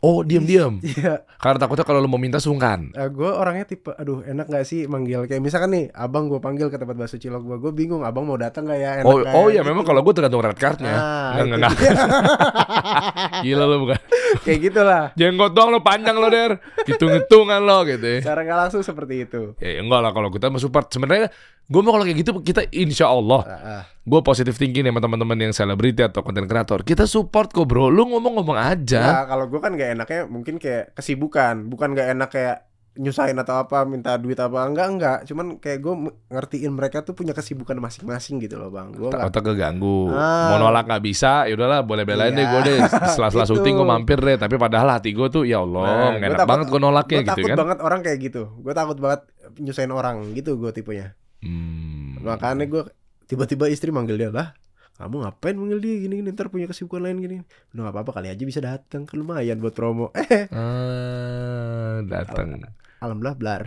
Oh diam-diam. Iya, Karena takutnya kalau lu mau minta sungkan. eh, gua orangnya tipe aduh enak nggak sih manggil kayak misalkan nih abang gua panggil ke tempat bakso cilok gua, gua bingung abang mau datang nggak ya? Enak Oh, nggak oh ya? iya memang kalau gue tergantung red cardnya. Ah, Nggak, dia. Gila lu bukan. kayak gitulah. Jenggot doang lo panjang lo der Hitung-hitungan lo gitu ya Cara nggak langsung seperti itu. Ya enggak lah kalau kita mau support Sebenarnya gue mau kalau kayak gitu Kita insya Allah Ah, ah. Gue positif thinking sama teman-teman yang selebriti atau konten kreator Kita support kok bro Lu ngomong-ngomong aja Nah, kalau gue kan gak enaknya mungkin kayak kesibukan, bukan gak enak kayak nyusahin atau apa, minta duit apa enggak enggak. Cuman kayak gue ngertiin mereka tuh punya kesibukan masing-masing gitu loh bang. Gue Otak, nggak otak keganggu Ah. Mau nolak gak bisa ya udahlah boleh belain deh Iya. gue deh Setelah-setelah Gitu. syuting gue mampir deh Tapi padahal hati gue tuh Ya Allah Nah, gua enak takut- banget gue nolaknya gue gitu takut kan banget orang kayak gitu. Gue takut banget nyusahin orang gitu gue tipenya. Hmm. Makanya gue tiba-tiba istri manggil dia lah. Kamu ngapain manggil dia gini gini ntar punya kesibukan lain gini. Udah gak apa-apa kali aja bisa datang kan lumayan buat promo. Eh, ah, Datang alhamdulillah blar.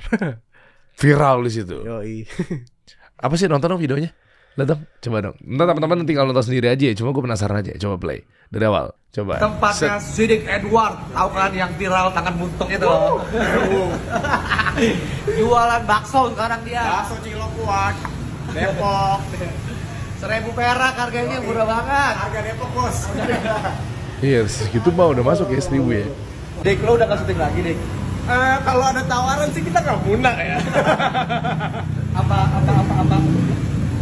Viral di situ Yoi. Apa sih nonton dong videonya? Datang, coba dong. Ntar teman-teman tinggal nonton sendiri aja. ya. Cuma gue penasaran aja. Coba play dari awal. Coba. Tempatnya Sidik Edward, tahu kan yang viral tangan buntung itu loh. Jualan bakso sekarang dia. Bakso cilok kuat. Depok. Seribu perak harganya murah banget. Harga Depok bos. Iya, segitu mah udah masuk ya seribu ya. Dik, lo udah gak syuting lagi, Dik? Eh, kalau ada tawaran sih kita nggak munak ya. Apa, apa, apa, apa?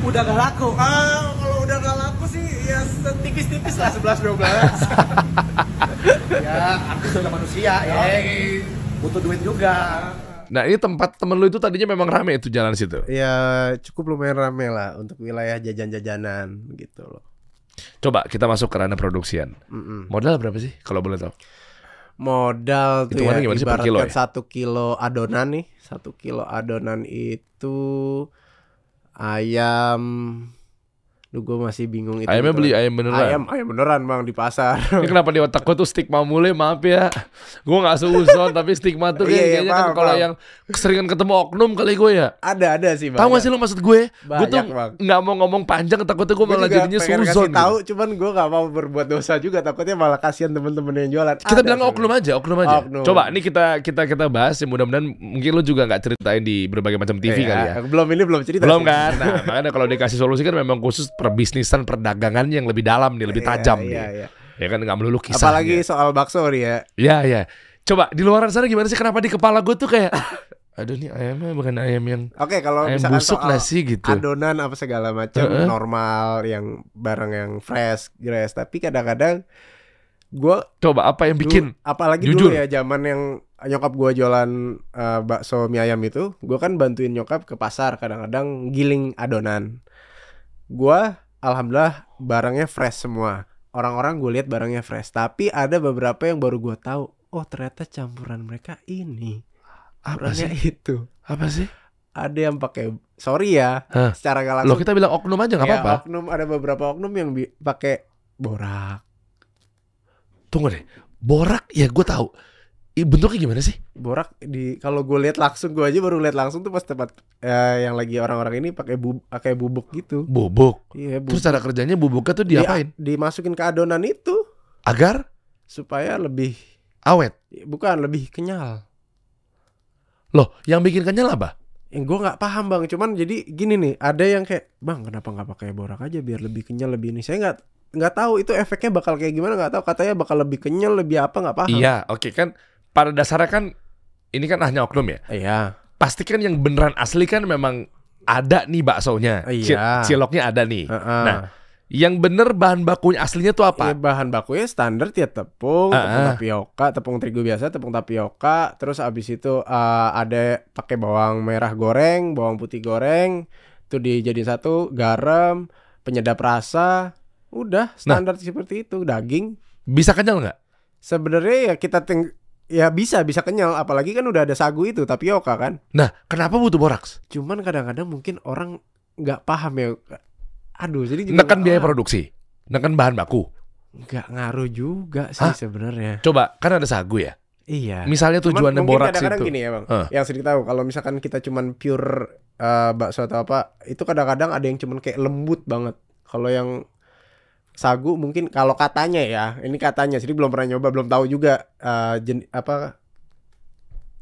Udah gak laku? Ah, kalau udah gak laku sih ya tipis-tipis lah 11 12. ya, artis juga manusia ya. Butuh duit juga. Nah ini tempat temen lu itu tadinya memang rame itu jalan situ. ya cukup lumayan rame lah untuk wilayah jajan-jajanan gitu loh. Coba kita masuk ke ranah produksian. Mm-mm. Modal berapa sih kalau boleh tahu? Modal tuh ya sih per kilo ibaratkan ya? satu kilo adonan nih, satu kilo adonan itu ayam. Duh gue masih bingung itu. Ayamnya beli ayam beneran. Ayam, ayam beneran bang di pasar. Ini kenapa di otak gue tuh stigma mulai maaf ya Gue gak seuzon tapi stigma tuh kayak- Iya, iya, kayaknya kan kalau yang keseringan ketemu oknum kali gue ya ada ada sih bang. Tahu gak sih lu maksud gue? Gue tuh Bang. gak mau ngomong panjang takutnya gue Gue malah jadinya kasih gitu. tahu, cuman gue gak mau berbuat dosa juga. Takutnya malah kasihan temen-temen yang jualan. Kita Ada bilang oknum aja, oknum aja. Oknum. Coba ini kita kita kita bahas ya mudah-mudahan mungkin lu juga nggak ceritain di berbagai macam TV Iya, kali ya. Belum ini belum cerita. Belum sih. kan? Nah, makanya kalau dikasih solusi kan memang khusus perbisnisan perdagangan yang lebih dalam nih, lebih Iya, tajam iya, nih. iya. Ya kan nggak melulu kisah. Apalagi soal bakso nih ya. Ya ya. Coba di luar sana gimana sih kenapa di kepala gue tuh kayak Aduh nih ayamnya bukan ayam yang Oke, kalau ayam busuk soal sih gitu. adonan apa segala macam Heeh. normal yang barang yang fresh, grass, tapi kadang-kadang gua Coba apa yang dulu- bikin? apalagi Jujur. dulu ya zaman yang nyokap gua jualan eh, bakso mie ayam itu, gua kan bantuin nyokap ke pasar kadang-kadang giling adonan. Gua alhamdulillah barangnya fresh semua. Orang-orang gue lihat barangnya fresh, tapi ada beberapa yang baru gua tahu, oh ternyata campuran mereka ini. Apa Campurannya sih? itu. Apa sih? Ada yang pakai sorry ya, Hah? secara gak Loh langsung kita bilang oknum aja nggak Ya, apa-apa. oknum ada beberapa oknum yang pakai borak. Tunggu deh. Borak ya gue tahu. Bentuknya gimana sih? Borak di kalau gue lihat langsung gue aja baru lihat langsung tuh pas tempat eh, yang lagi orang-orang ini pakai bu pakai bubuk gitu. Bubuk. Iya, Terus bubuk. cara kerjanya bubuknya tuh diapain? dimasukin ke adonan itu Agar supaya lebih awet. bukan lebih kenyal. Loh, yang bikin kenyal apa? Yang gue nggak paham bang, cuman jadi gini nih, ada yang kayak bang kenapa nggak pakai borak aja biar lebih kenyal lebih ini. Saya nggak nggak tahu itu efeknya bakal kayak gimana nggak tahu katanya bakal lebih kenyal lebih apa nggak paham. Iya, oke kan pada dasarnya kan ini kan hanya oknum ya. Iya. Pasti kan yang beneran asli kan memang ada nih baksonya. Iya. Ciloknya ada nih. Heeh. Nah, yang bener bahan bakunya aslinya tuh Ya, apa? bahan bakunya standar ya tepung, tepung Ah, ah. tapioka, tepung terigu biasa, tepung tapioka, terus abis itu eh, ada pakai bawang merah goreng, bawang putih goreng, itu dijadiin satu, garam, penyedap rasa, udah standar seperti itu, daging. Bisa kenyal nggak? Sebenarnya ya kita ting ya bisa bisa kenyal, apalagi kan udah ada sagu itu tapioka kan. Nah, kenapa butuh boraks? Cuman kadang-kadang mungkin orang nggak paham ya. Aduh, jadi juga Nekan biaya produksi. Nekan bahan baku. nggak ngaruh juga sih sebenarnya. Coba, kan ada sagu ya. Iya. Misalnya mungkin boraks kadang-kadang itu. gini ya bang, Hah. yang sering tahu kalau misalkan kita cuman pure eh, bakso atau apa, itu kadang-kadang ada yang cuman kayak lembut banget. Kalau yang sagu mungkin kalau katanya ya, ini katanya, jadi belum pernah nyoba, belum tahu juga eh, jen- apa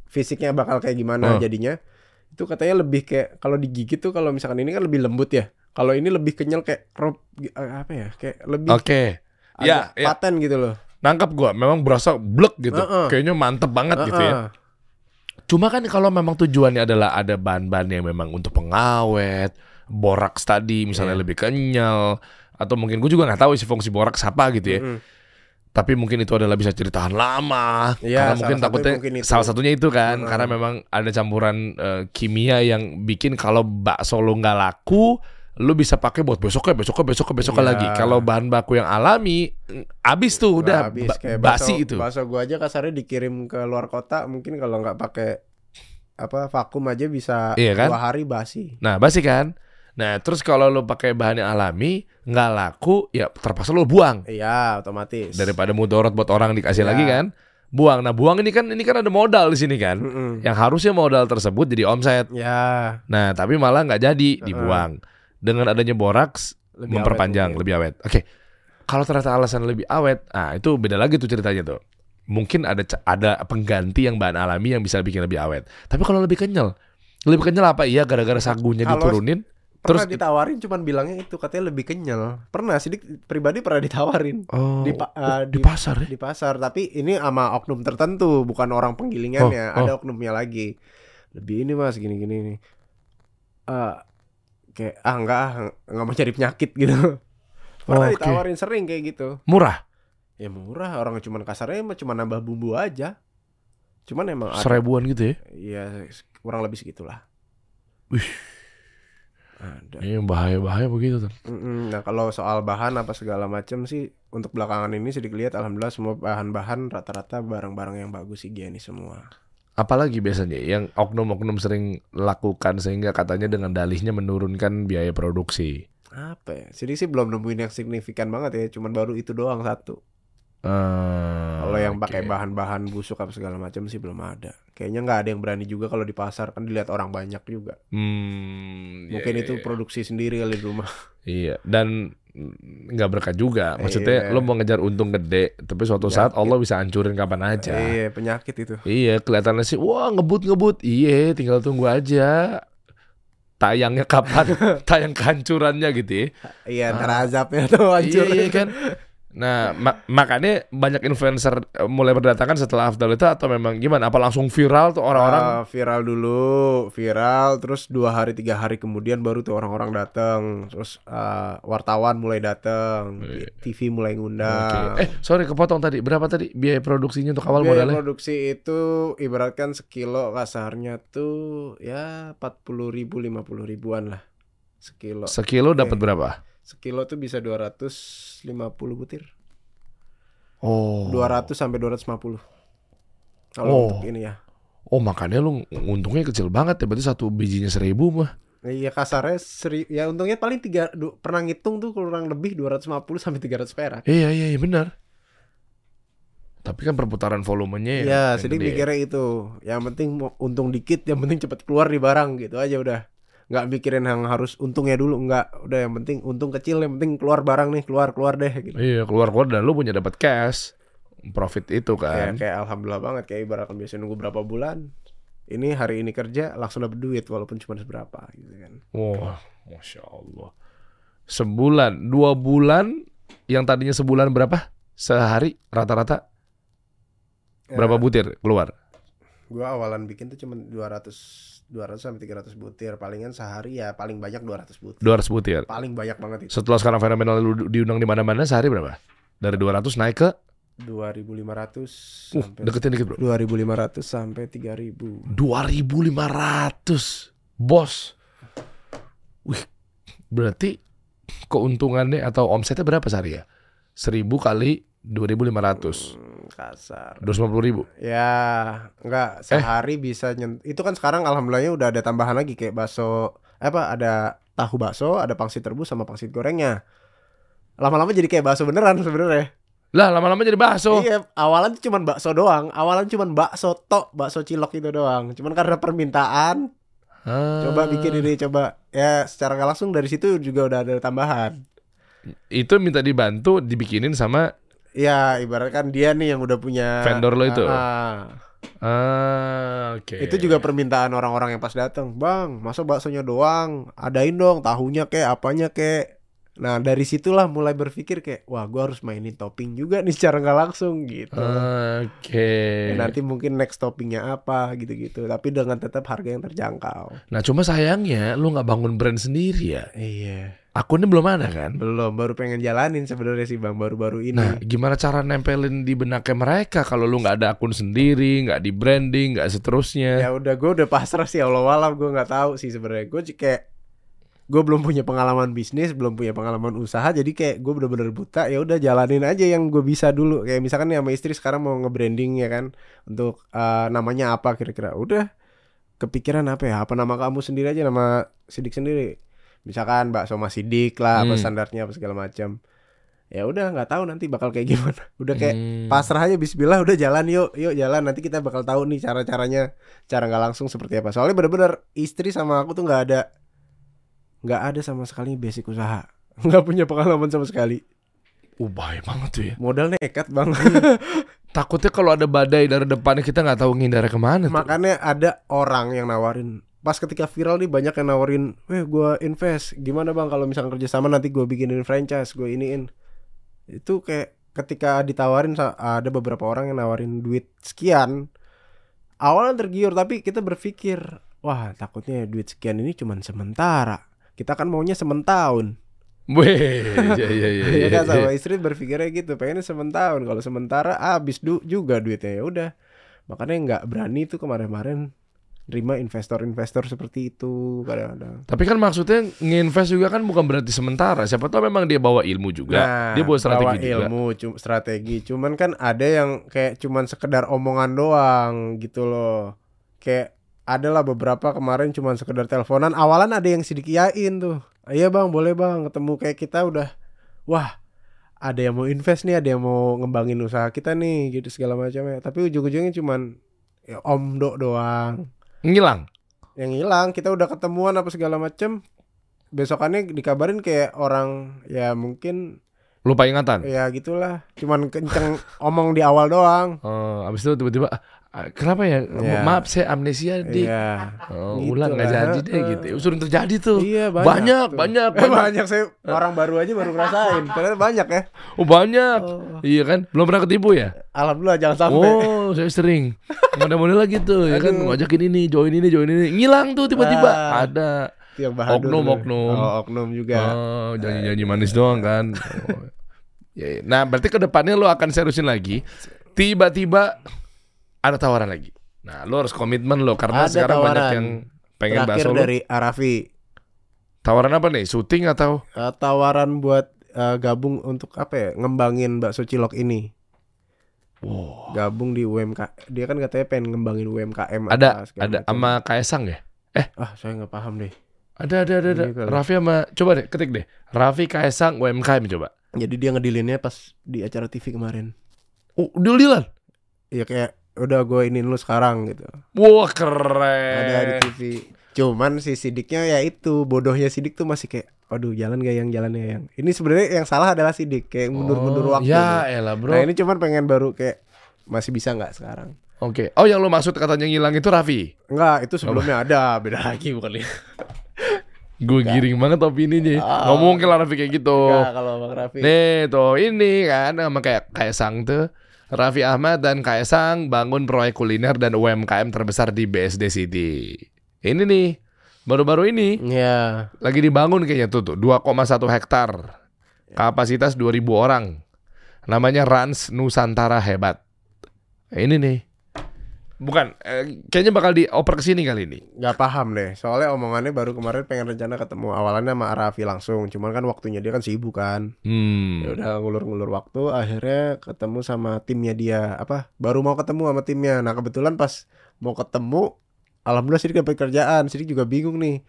fisiknya bakal kayak gimana Hah. jadinya. Itu katanya lebih kayak kalau digigit tuh kalau misalkan ini kan lebih lembut ya. Kalau ini lebih kenyal kayak krop eh, apa ya, kayak lebih Oke. ada Ya, ya. paten gitu loh. Nangkap gua, memang berasa blek gitu. Heeh. Kayaknya mantep banget gitu ya. Cuma kan kalau memang tujuannya adalah ada bahan-bahan yang memang untuk pengawet, boraks tadi misalnya Iya. lebih kenyal, atau mungkin gue juga nggak tahu sih fungsi boraks apa gitu ya. Mm-mm. Tapi mungkin itu adalah bisa jadi tahan lama. Iya, karena mungkin takutnya mungkin itu. salah satunya itu kan, Mm-mm. karena memang ada campuran eh, kimia yang bikin kalau bakso lo nggak laku, lo bisa pakai buat besoknya, besoknya, besoknya, besoknya Iya. lagi. Kalau bahan baku yang alami, mm, abis tuh udah habis ba- kayak basi bakso, itu. Bakso gua aja kasarnya dikirim ke luar kota mungkin kalau nggak pakai apa vakum aja bisa Iya kan? dua hari basi. Nah, basi kan? Nah, terus kalau lo pakai bahan yang alami, nggak laku, ya terpaksa lo buang. Iya, otomatis. Daripada mudorot buat orang dikasih Ya. lagi kan? Buang. Nah, buang ini kan ini kan ada modal di sini kan. Mm-mm. Yang harusnya modal tersebut jadi omset. Ya, Nah, tapi malah nggak jadi, dibuang. Dengan adanya boraks lebih memperpanjang, awet mungkin. lebih awet. Oke. Kalau ternyata alasan lebih awet, ah itu beda lagi tuh ceritanya tuh. Mungkin ada ada pengganti yang bahan alami yang bisa bikin lebih awet. Tapi kalau lebih kenyal, lebih kenyal apa? Iya gara-gara sagunya Kalau diturunin. Pernah Terus ditawarin cuman bilangnya itu katanya lebih kenyal. Pernah sih pribadi pernah ditawarin oh, di, pa- eh, di di, pasar ya? di pasar, tapi ini sama oknum tertentu, bukan orang penggilingannya. Oh, oh. Ada oknumnya lagi. Lebih ini Mas gini-gini nih. Eh kayak ah enggak ah nggak mau cari penyakit gitu. Pernah Oke. ditawarin sering kayak gitu. Murah. Ya murah, orang cuman kasarnya cuma nambah bumbu aja. Cuman emang ada, Seribuan gitu ya. ya kurang lebih segitulah. Wih. Ada. Ini bahaya-bahaya begitu tuh. Nah kalau soal bahan apa segala macam sih untuk belakangan ini sedikit lihat alhamdulillah semua bahan-bahan rata-rata barang-barang yang bagus higienis semua. Apalagi biasanya yang oknum-oknum sering lakukan sehingga katanya dengan dalihnya menurunkan biaya produksi. Apa ya? Jadi sih belum nemuin yang signifikan banget ya, cuman baru itu doang satu. Eh, Kalau yang oke. pakai bahan-bahan busuk apa segala macam sih belum ada. Kayaknya nggak ada yang berani juga kalau di pasar kan dilihat orang banyak juga. Hmm, iya, Mungkin iya, itu iya. produksi sendiri kali di rumah. Iya, dan nggak berkah juga. Maksudnya Iya. lo mau ngejar untung gede, tapi suatu saat Penyakit. Allah bisa hancurin kapan aja. Iya penyakit itu. Iya, kelihatannya sih, wah ngebut-ngebut. Iya, tinggal tunggu aja. Tayangnya kapan? Tayang kehancurannya gitu ya. Iya, ntar azabnya tuh hancur. Iya, iya kan. Nah, ma- makanya banyak influencer eh, mulai berdatangan setelah Afdal itu atau memang gimana? Apa langsung viral tuh orang-orang? Ah, viral dulu, viral, terus dua hari tiga hari kemudian baru tuh orang-orang datang, terus ah, wartawan mulai datang, TV mulai ngundang. Eh, sorry kepotong tadi. Berapa tadi biaya produksinya untuk awal Biaya modalnya? produksi itu ibaratkan sekilo kasarnya tuh ya 40 ribu 50 ribuan lah sekilo. Sekilo dapat Oke. berapa? Sekilo tuh bisa 250 butir. Oh. 200 sampai 250. Kalau Oh. untuk ini ya. Oh, makanya lu untungnya kecil banget ya. Berarti satu bijinya seribu mah. Iya kasarnya seri, ya untungnya paling tiga du- pernah ngitung tuh kurang lebih 250 sampai 300 perak. Iya, iya, iya benar. Tapi kan perputaran volumenya ya. Iya, gede. mikirnya itu. Yang penting untung dikit, yang penting cepet keluar di barang gitu aja udah. Nggak mikirin yang harus untungnya dulu, nggak. Udah yang penting untung kecil, yang penting keluar barang nih, keluar keluar deh gitu. Iya, keluar-keluar dan lu punya dapat cash. Profit itu Kayak, kan. kayak alhamdulillah banget kayak ibaratkan biasa nunggu berapa bulan. Ini hari ini kerja langsung dapat duit walaupun cuma seberapa gitu kan. Wah, masya Allah. Sebulan, dua bulan, yang tadinya sebulan berapa? Sehari rata-rata berapa Ya, butir keluar? Gua awalan bikin tuh cuma 200 200 sampai 300 butir. Palingan sehari ya paling banyak 200 butir. 200 butir. Paling banyak banget itu. Setelah sekarang fenomenal lu diundang di mana-mana sehari berapa? Dari 200 naik ke 2500 uh, sampai deketin dikit, Bro. 2500 sampai 3000. 2500. Bos. Wih, berarti keuntungannya atau omsetnya berapa sehari ya? 1000 kali 2500. Hmm, kasar. 250 ribu. Ya, enggak sehari bisa nyent Itu kan sekarang alhamdulillahnya udah ada tambahan lagi kayak bakso eh, apa ada tahu bakso, ada pangsit rebus sama pangsit gorengnya. Lama-lama jadi kayak bakso beneran sebenarnya. Lah lama-lama jadi bakso. Iya, awalan tuh cuman bakso doang. Awalan cuman bakso tok, bakso cilok itu doang. Cuman karena permintaan, Ah. coba bikin ini, coba ya secara nggak langsung dari situ juga udah ada tambahan. Itu minta dibantu dibikinin sama Iya, ibaratkan dia nih yang udah punya Vendor lo itu? Ah, ah oke. Itu juga permintaan orang-orang yang pas datang, Bang. Masa baksonya doang? Adain dong tahunya kek, apanya kek. Nah dari situlah mulai berpikir kayak, wah gua harus mainin topping juga nih secara nggak langsung gitu. Oke. Ya, nanti mungkin next toppingnya apa gitu-gitu. Tapi dengan tetap harga yang terjangkau. Nah cuma sayangnya lu nggak bangun brand sendiri ya. Iya. Akunnya belum ada kan? Belum, baru pengen jalanin sebenarnya sih bang, baru-baru ini. Nah, gimana cara nempelin di benaknya mereka kalau lu nggak ada akun sendiri, nggak di branding, nggak seterusnya? ya udah gue udah pasrah sih Allah alam gue nggak tahu sih sebenarnya. Gue kayak gue belum punya pengalaman bisnis, belum punya pengalaman usaha, jadi kayak gue bener-bener buta. Ya udah jalanin aja yang gue bisa dulu. Kayak misalkan nih sama istri sekarang mau nge-branding ya kan, untuk eh, namanya apa kira-kira. Udah kepikiran apa ya? Apa nama kamu sendiri aja, nama Sidik sendiri. Misalkan bakso Mas Sidik lah, apa Hmm. standarnya apa segala macam. Ya udah nggak tahu nanti bakal kayak gimana. Udah kayak Hmm. pasrah aja Bismillah udah jalan yuk yuk jalan nanti kita bakal tahu nih cara caranya cara nggak langsung seperti apa soalnya bener-bener istri sama aku tuh nggak ada nggak ada sama sekali basic usaha nggak punya pengalaman sama sekali Uh, bahaya banget tuh ya. modal nekat bang Takutnya kalau ada badai dari depannya kita nggak tahu ngindar ke mana tuh. makanya ada orang yang nawarin pas ketika viral nih banyak yang nawarin weh gua invest. Gimana bang kalau misalkan kerjasama nanti gue bikinin franchise gue iniin. Itu kayak ketika ditawarin ada beberapa orang yang nawarin duit sekian awalnya tergiur tapi kita berpikir wah takutnya duit sekian ini cuman sementara. Kita kan maunya sementahun. Weh, iya iya iya. ya kan sama iya. istri berpikirnya gitu pengennya sementahun. Kalau sementara habis du juga duitnya. Ya udah. Makanya nggak berani tuh kemarin-kemarin terima investor-investor seperti itu kadang-kadang. Tapi kan maksudnya nginvest juga kan bukan berarti sementara. Siapa tahu memang dia bawa ilmu juga. Nah, dia bawa strategi bawa juga. ilmu cum- strategi. Cuman kan ada yang kayak cuman sekedar omongan doang gitu loh. Kayak ada lah beberapa kemarin cuman sekedar teleponan. Awalan ada yang sidik iyain tuh. Iya bang boleh bang. Ketemu kayak kita udah wah ada yang mau invest nih ada yang mau ngembangin usaha kita nih gitu segala macam ya tapi ujung-ujungnya cuman ya omdo doang Ngilang. yang hilang kita udah ketemuan apa segala macem besokannya dikabarin kayak orang ya mungkin Lupa ingatan. ya gitulah cuman kenceng omong di awal doang Eh, abis itu tiba-tiba "Ah, Ah, Kenapa ya? Ya. Maaf saya amnesia dik. Iya. Oh, Gitu ulang nggak jadi deh gitu. Sering terjadi tuh. Iya banyak. banyak, tuh. banyak, Eh, banyak. banyak saya orang baru aja baru ngerasain. Ternyata banyak ya. Oh banyak. Iya kan? Belum pernah ketipu ya? Alhamdulillah jangan sampai. Oh, saya sering. Model-model lagi tuh, ya kan ngajakin ini, join ini, join ini, ngilang tuh tiba-tiba. Ah. Ada. Yang. Oknum, tuh. oknum. Oh, oknum juga. Oh, janji-janji manis doang kan. Oh. Ya, ya. Nah, berarti ke depannya lo akan seriusin lagi. Tiba-tiba ada tawaran lagi. Nah, lo harus komitmen lo karena Ada sekarang banyak tawaran. yang pengen Terakhir bakso lo. dari Arafi. Tawaran apa nih? Syuting atau? Eh, tawaran buat eh, gabung untuk apa ya? Ngembangin bakso cilok ini. Wow. Gabung di UMK. Dia kan katanya pengen ngembangin UMKM Ada ada sama Kaisang ya? Ah, saya nggak paham deh. Ada ada ada, ada. Raffi sama coba deh ketik deh. Raffi Kaisang UMKM coba. Jadi dia ngedilinnya pas di acara TV kemarin. Oh, deal-dealan. Ya kayak udah gue ini lu sekarang gitu. Wah, keren. Ada di TV. Cuman si Sidiknya ya itu bodohnya Sidik tuh masih kayak Waduh jalan gak yang jalannya yang Ini sebenarnya yang salah adalah Sidik Kayak mundur-mundur Oh, waktu Ya nih. elah bro. Nah ini cuman pengen baru kayak Masih bisa nggak sekarang Oke. Oh yang lo maksud katanya ngilang itu Raffi. Enggak itu sebelumnya ada Beda lagi bukan lihat Gue giring banget opininya. Ah. Ngomong ke Raffi kayak gitu. Enggak kalau Bang Raffi Nih tuh ini kan sama kayak Kaisang tuh. Raffi Ahmad dan Kaisang bangun proyek kuliner dan UMKM terbesar di BSD City. Ini nih baru-baru ini Ya lagi dibangun kayaknya tuh tuh 2,1 hektar. Kapasitas 2000 orang. Namanya Rans Nusantara Hebat. Ini nih. Bukan, eh, kayaknya bakal dioper ke sini kali ini. nggak paham deh Soalnya omongannya baru kemarin pengen rencana ketemu Awalannya sama Raffi langsung Cuman kan waktunya dia kan sibuk kan Hmm. ya udah ngulur-ngulur waktu akhirnya ketemu sama timnya dia apa baru mau ketemu sama timnya nah kebetulan pas mau ketemu alhamdulillah Sidik dapat kerjaan Sidik juga bingung nih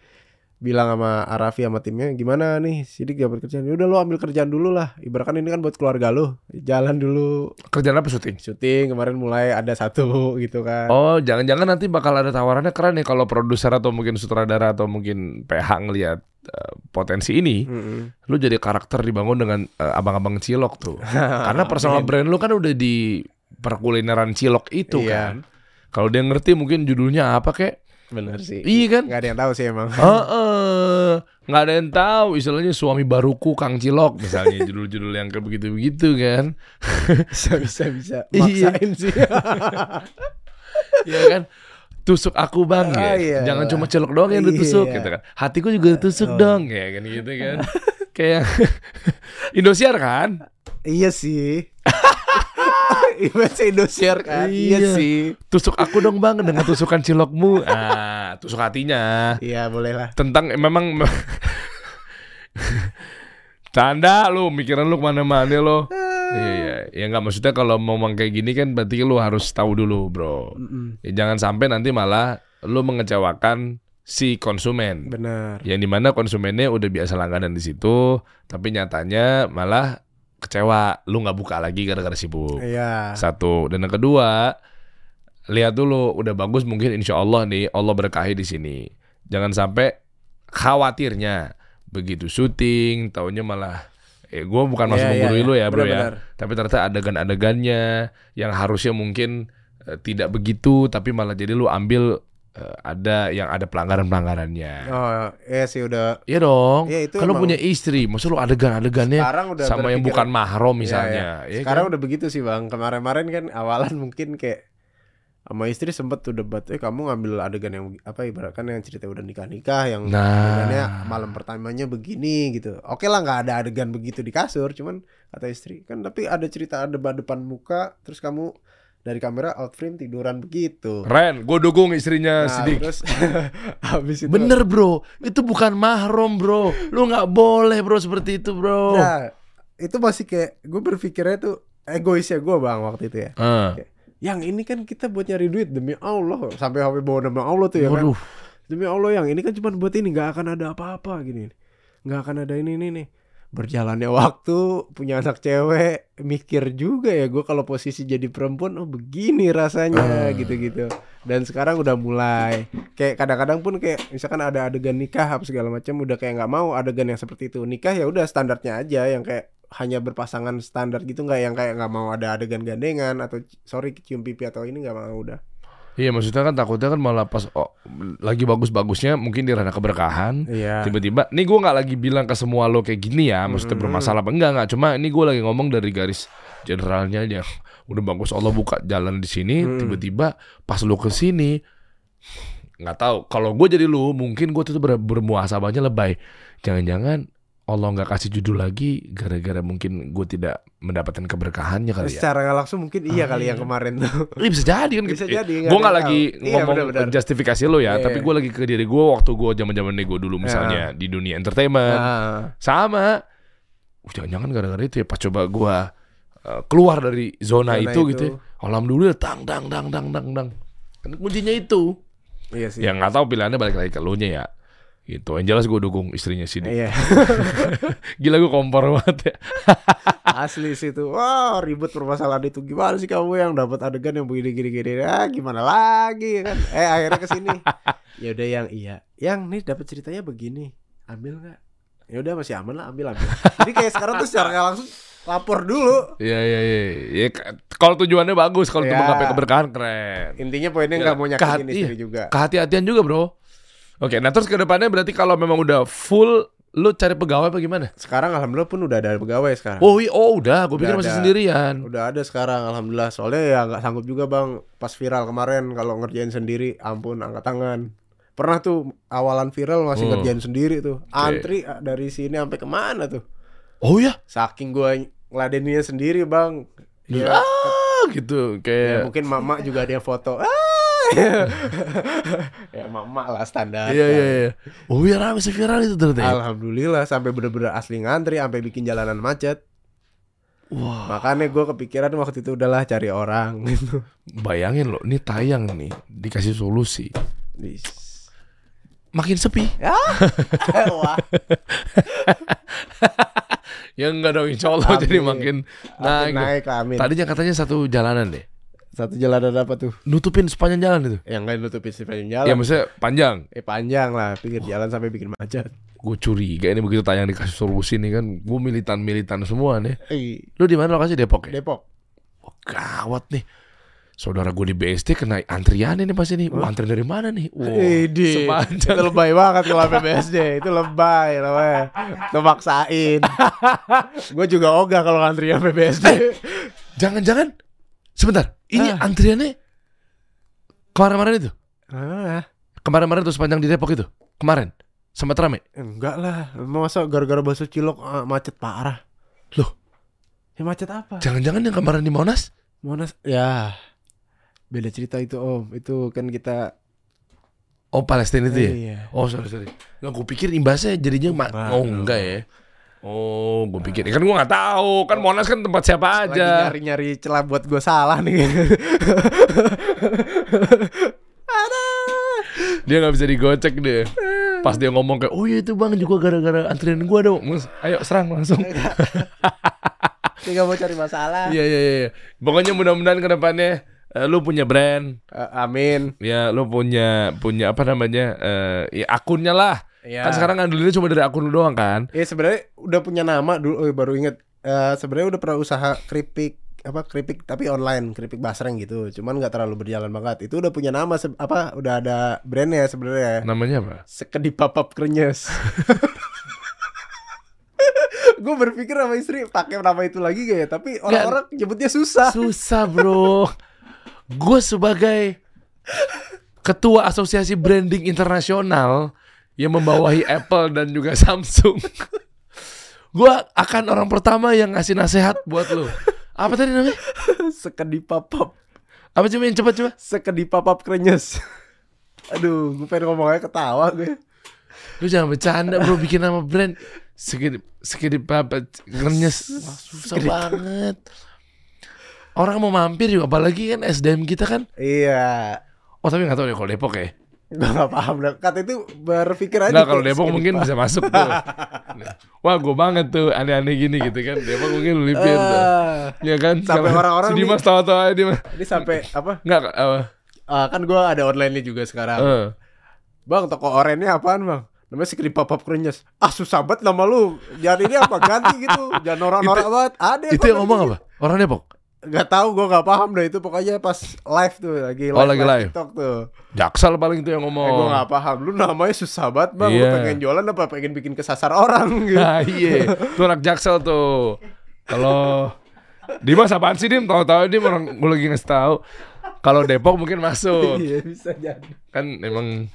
bilang sama Arafi sama timnya gimana nih Sidik dapat kerjaan "Ya udah lo ambil kerjaan dulu lah ibaratkan ini kan buat keluarga lo jalan dulu Kerjaan apa syuting? syuting kemarin mulai ada satu gitu kan Oh, jangan-jangan nanti bakal ada tawarannya keren nih kalau produser atau mungkin sutradara atau mungkin PH ngelihat eh, potensi ini, Mm-mm. lu jadi karakter dibangun dengan eh, abang-abang cilok tuh. Karena personal brand lu kan udah di perkulineran cilok itu Iya. kan. Kalau dia ngerti mungkin judulnya apa kek? Bener sih Iya kan? nggak ada yang tahu sih emang Heeh. nggak ada yang tahu istilahnya suami baruku Kang Cilok misalnya judul-judul yang kayak begitu-begitu kan. bisa bisa bisa Iya. maksain sih Iya kan? Tusuk aku bang ya. Ah, iya. Jangan cuma celok doang yang ditusuk Iya. gitu kan. Hatiku juga tusuk dong ya kan gitu kan. Kayak Indosiar kan? iya sih Bahasa Indosiar kan Iya, Iya. sih Tusuk aku dong bang dengan tusukan cilokmu. Ah, tusuk hatinya. Iya boleh lah Tentang eh, memang Canda lu, mikiran lu ke mana-mana lo. Iya, iya. Ya nggak maksudnya kalau mau ngomong kayak gini kan berarti lu harus tahu dulu, bro. Mm-mm. Ya, jangan sampai nanti malah lu mengecewakan si konsumen. Benar Yang di mana konsumennya udah biasa langganan di situ, tapi nyatanya malah kecewa, lu nggak buka lagi gara-gara sibuk. Iya Satu dan yang kedua, lihat dulu udah bagus mungkin insya Allah nih Allah berkahi di sini. Jangan sampai khawatirnya begitu syuting, taunya malah eh gue bukan masuk Iya, iya, menggurui iya. lu ya bro ya, Benar-benar. tapi ternyata adegan-adegannya yang harusnya mungkin eh, tidak begitu, tapi malah jadi lu ambil eh, ada yang ada pelanggaran-pelanggarannya. Oh iya sih udah Iya dong. Iya, itu Kalau punya istri, maksud lu adegan-adegannya Sekarang udah sama yang bukan mahrom Iya, misalnya. iya. ya Sekarang kan? udah begitu sih bang Kemarin-kemarin kan awalan mungkin kayak sama istri sempet tuh debat eh kamu ngambil adegan yang apa ibaratkan yang cerita udah nikah nikah yang Nah. adegannya malam pertamanya begini gitu oke lah nggak ada adegan begitu di kasur cuman kata istri kan tapi ada cerita ada debat depan muka terus kamu dari kamera out frame tiduran begitu Ren, gue dukung istrinya Nah, Sidik. terus habis itu Bener bro, itu bukan mahrom bro. Lu nggak boleh bro seperti itu bro. Nah, itu masih kayak gue berpikirnya tuh egois ya gue bang waktu itu ya. Ah. Yang ini kan kita buat nyari duit demi Allah sampai sampai bawa nama Allah tuh ya kan. Waduh. Demi Allah yang ini kan cuma buat ini nggak akan ada apa-apa gini. Nggak akan ada ini ini nih. Berjalannya waktu punya anak cewek mikir juga ya gue kalau posisi jadi perempuan oh begini rasanya Ah. gitu-gitu. Dan sekarang udah mulai kayak kadang-kadang pun kayak misalkan ada adegan nikah apa segala macam udah kayak nggak mau adegan yang seperti itu nikah ya udah standarnya aja yang kayak hanya berpasangan standar gitu nggak yang kayak nggak mau ada adegan gandengan atau sorry cium pipi atau ini nggak mau udah Iya maksudnya kan takutnya kan malah pas oh, lagi bagus-bagusnya mungkin di ranah keberkahan Iya. tiba-tiba nih gue nggak lagi bilang ke semua lo kayak gini ya maksudnya Hmm. bermasalah apa enggak enggak cuma ini gue lagi ngomong dari garis generalnya aja udah bagus Allah buka jalan di sini Hmm. tiba-tiba pas lo ke sini nggak tahu kalau gue jadi lu mungkin gue tuh ber bermuasabahnya lebay jangan-jangan Allah nggak kasih judul lagi gara-gara mungkin gue tidak mendapatkan keberkahannya kali ya Secara langsung mungkin iya kali yang kemarin tuh. Iya bisa jadi kan Bisa jadi, Gue nggak yang lagi. Iya, ngomong benar-benar. justifikasi lo ya Iya. Tapi gue lagi ke diri gue Waktu gue zaman zaman nego dulu misalnya Di dunia entertainment Nah, Sama uh, Jangan-jangan gara-gara itu ya Pas coba gue uh, keluar dari zona, Zona itu, itu. gitu ya. Alhamdulillah Tang dang dang dang dang dang Kan kuncinya itu iya sih. Ya nggak tahu pilihannya balik lagi ke lu nya ya Gitu Yang jelas gue dukung istrinya sini Iya. Gila gue kompor banget ya Asli sih itu. Wah, ribet permasalahan itu. Gimana sih kamu yang dapat adegan yang begini gini gini? Ah, gimana lagi kan? Eh, akhirnya ke sini. ya udah yang iya. Yang nih dapat ceritanya begini. Ambil nggak? Ya udah masih aman lah, ambil ambil. Jadi kayak sekarang tuh secara langsung lapor dulu. Iya iya iya ya, Kalau tujuannya bagus Kalau Ya. menggapai keberkahan keren Intinya poinnya Ya, nggak mau nyakitin istri iya. juga. Kehati-hatian juga bro Oke nah terus ke depannya berarti kalau memang udah full Lu cari pegawai apa gimana? Sekarang alhamdulillah pun udah ada pegawai sekarang. Oh, oh udah, gue pikir Udah masih ada. sendirian. Udah ada sekarang alhamdulillah. Soalnya ya nggak sanggup juga bang. Pas viral kemarin kalau ngerjain sendiri, ampun angkat tangan. Pernah tuh awalan viral masih Hmm. ngerjain sendiri tuh. Antri ah, dari sini sampai ke mana tuh? Oh ya? Saking gua ngeladeninnya sendiri bang. Ya, Ah gitu ya kayak. mungkin mama juga ada yang foto. Ah. ya mama lah standar. Iya iya iya. Oh ya rame viral itu ternyata. ya? Alhamdulillah sampai bener-bener asli ngantri sampai bikin jalanan macet. Wah, Makanya gue kepikiran waktu itu udahlah cari orang gitu. bayangin loh, ini tayang nih, dikasih solusi. Dis. Makin sepi. Wah. Ya enggak dong, insya Allah jadi Amin. makin Naik, naik. naik amin. Tadinya katanya satu jalanan deh. Satu jalanan apa tuh? Nutupin sepanjang jalan itu. Yang nggak nutupin sepanjang Ya jalan. maksudnya panjang. eh panjang lah, pinggir jalan sampai bikin macet. Gue curiga ini begitu tayang dikasih solusi nih kan, gue militan-militan semua nih. Eh, Lu di mana lokasi Depok ya? Depok. Oh, gawat nih. Saudara gue di BSD kena antrian ini pasti nih. Wah, antrian dari mana nih? Wah, Idi. sepanjang. Itu lebay banget kalau PBSD. Itu lebay namanya. Itu maksain. Gue juga ogah kalau ngantri yang PBSD. Jangan-jangan sebentar, ini Ah. antriannya kemarin-kemarin itu? Ah, Kemarin-kemarin tuh sepanjang di Depok itu? Kemarin? Sempat rame? enggak lah. Masa gara-gara bakso cilok ah, macet parah. Loh, Ya macet apa? jangan-jangan yang kemarin di Monas? Monas ya beda cerita itu om itu kan kita Oh, Palestina itu ya? Iya. Oh, sorry, sorry. Nggak, gue pikir imbasnya jadinya ma-. Oh, enggak ya. Oh, gue pikir. Kan gue nggak tahu. Kan Monas kan tempat siapa lagi aja. nyari-nyari celah buat gue salah nih Dia nggak bisa digocek deh. Pas dia ngomong kayak, oh iya itu bang juga gara-gara antrian gue dong. Mus, Ayo serang langsung. tinggal mau cari masalah Iya iya iya. Pokoknya mudah-mudahan ke depannya eh, lu punya brand, Eh, amin ya lu punya punya apa namanya eh ya akunnya lah. Ya Kan sekarang ngandelinnya cuma dari akun lu doang kan. ya sebenarnya udah punya nama dulu oh, baru inget Eh, sebenarnya udah pernah usaha keripik apa keripik tapi online keripik basreng gitu. Cuman nggak terlalu berjalan banget. Itu udah punya nama apa udah ada brandnya sebenarnya. Namanya apa? sekedip papap krenyes gue berpikir sama istri pakai nama itu lagi gak ya? Tapi orang-orang nyebutnya susah. Susah bro. Gue sebagai ketua asosiasi branding internasional yang membawahi Apple dan juga Samsung. Gue akan orang pertama yang ngasih nasihat buat lo. Apa tadi namanya? sekedip papap. Apa coba yang cepat coba? sekedip papap krenyes. Aduh gue pengen ngomongnya ketawa gue. Lu jangan bercanda bro. Bikin nama brand. Sekedip Sekedip apa Ngenyes Wah, Susah banget. Orang mau mampir juga Apalagi kan SDM kita kan. Iya. Oh tapi gak tahu deh kalau Depok ya gue gak paham dah. kata itu berpikir aja Nggak kalau Depok mungkin bisa masuk tuh. Wah gue banget tuh Aneh-aneh gini gitu kan. Depok mungkin lu lipir tuh. Ya kan? Sampai orang-orang Si nih- Dimas tawa-tawa aja Dimas. Ini sampai apa? Enggak apa? Ah, kan gue ada online nya juga sekarang. Eh. bang toko orennya apaan bang? Namanya sekedip papap krenyes ah susah banget nama lu. Jangan ini apa? Ganti gitu. Jangan norak-norak banget. Ada Itu yang ngomong apa? Orang Depok? Gak tahu gue gak paham deh itu pokoknya pas live tuh lagi live, Oh, lagi live. TikTok tuh. Jaksel paling tuh yang Eh, gue ngomong. gak paham. Lu namanya susah banget bang. Lu Iya. pengen jualan apa pengen bikin kesasar orang gitu. Nah, iya, tuh anak Jaksel tuh. Kalau Dimas apaan sih Dim? Tahu-tahu Dim orang gue lagi ngasih tahu. Kalau Depok mungkin masuk. Iya bisa jadi. Kan emang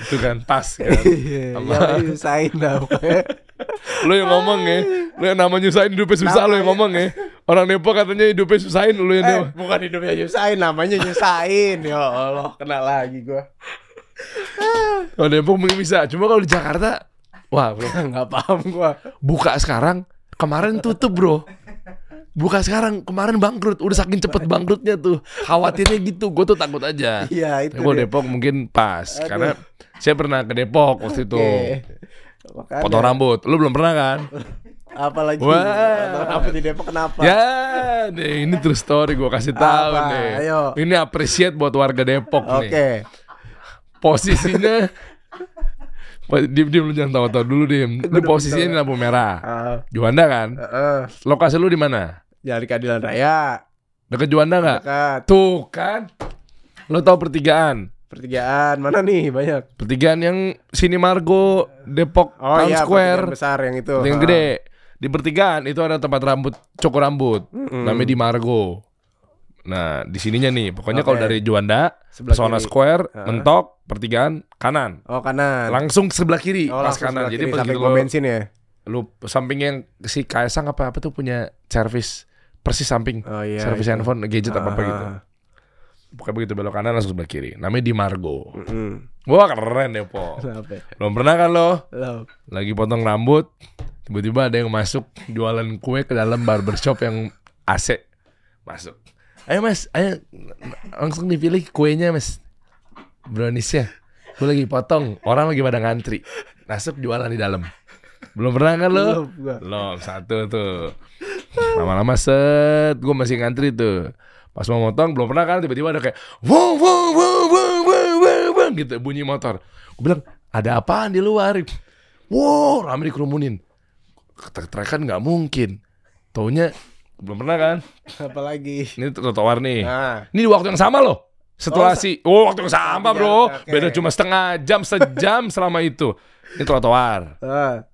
itu kan pas kan. Iya. Sama- Ya usahain dah pokoknya. Lu yang ngomong ya. Lu yang nama nyusahin hidupnya susah lu yang ngomong ya. Orang Depok katanya hidupnya susahin lu yang Eh, bukan hidupnya nyusahin, namanya nyusahin. Ya Allah, kena lagi gue. Kalau Depok mungkin bisa. Cuma kalau di Jakarta wah, bro. Gak paham gue. Buka sekarang, kemarin tutup, Bro. Buka sekarang, kemarin bangkrut. Udah saking cepet bangkrutnya tuh. Khawatirnya gitu. Gue tuh takut aja. Iya itu. Kalau dia. Depok mungkin pas Aduh. karena saya pernah ke Depok waktu itu. Makanya, Potong rambut. Lu belum pernah kan? Apalagi. Wah. Rambut di Depok kenapa? Ya, nih, ini true story gue kasih tahu Apa? nih. Ayo. Ini appreciate buat warga Depok Oke. nih. Posisinya Wah, Dim, dim lu jangan tahu-tahu dulu dim. Lu posisinya di lampu merah. Ah, Juanda kan? Heeh. Lokasi lu di mana? Jalan keadilan raya. Deket Juanda nggak? Dekat. Tuh kan. Lu tahu pertigaan? Pertigaan mana nih banyak? Pertigaan yang sini Margo, Depok, Oh Town iya, Square. besar yang itu. yang Ah. gede di pertigaan itu ada tempat rambut cukur rambut Mm-mm. namanya di Margo nah di sininya nih pokoknya kalau Oke. dari Juanda Sebelah Pesona kiri. Square Ah. mentok pertigaan kanan Oh kanan. langsung sebelah kiri oh, pas kanan jadi begitu sampai lo, bensin ya. lu samping yang si Kaisang apa apa tuh punya servis persis samping Oh iya. servis itu. handphone gadget apa apa Ah, gitu pokoknya begitu belok kanan langsung sebelah kiri namanya di Margo Mm-mm. wah keren deh po ya? belum pernah kan lo Lo. lagi potong rambut tiba-tiba ada yang masuk jualan kue ke dalam barbershop yang AC masuk. Ayo mas ayo. Langsung dipilih kuenya mas. Browniesnya. Gue lagi potong orang lagi pada ngantri. Masuk jualan di dalam. Belum pernah kan lo? Belum, satu tuh. Lama-lama set gue masih ngantri tuh. Pas mau motong belum pernah kan? Tiba-tiba ada kayak wow wow wow wow wow wow, wow gitu bunyi motor. Gue bilang ada apaan di luar? Wow rame dikerumunin ketrek-trekan nggak mungkin. Taunya belum pernah kan? Apalagi. ini trotoar nih. Nah. ini di waktu yang sama loh setelah Oh, si oh waktu yang sama bro. Oke. beda cuma setengah jam sejam selama itu. Ini trotoar. Ah.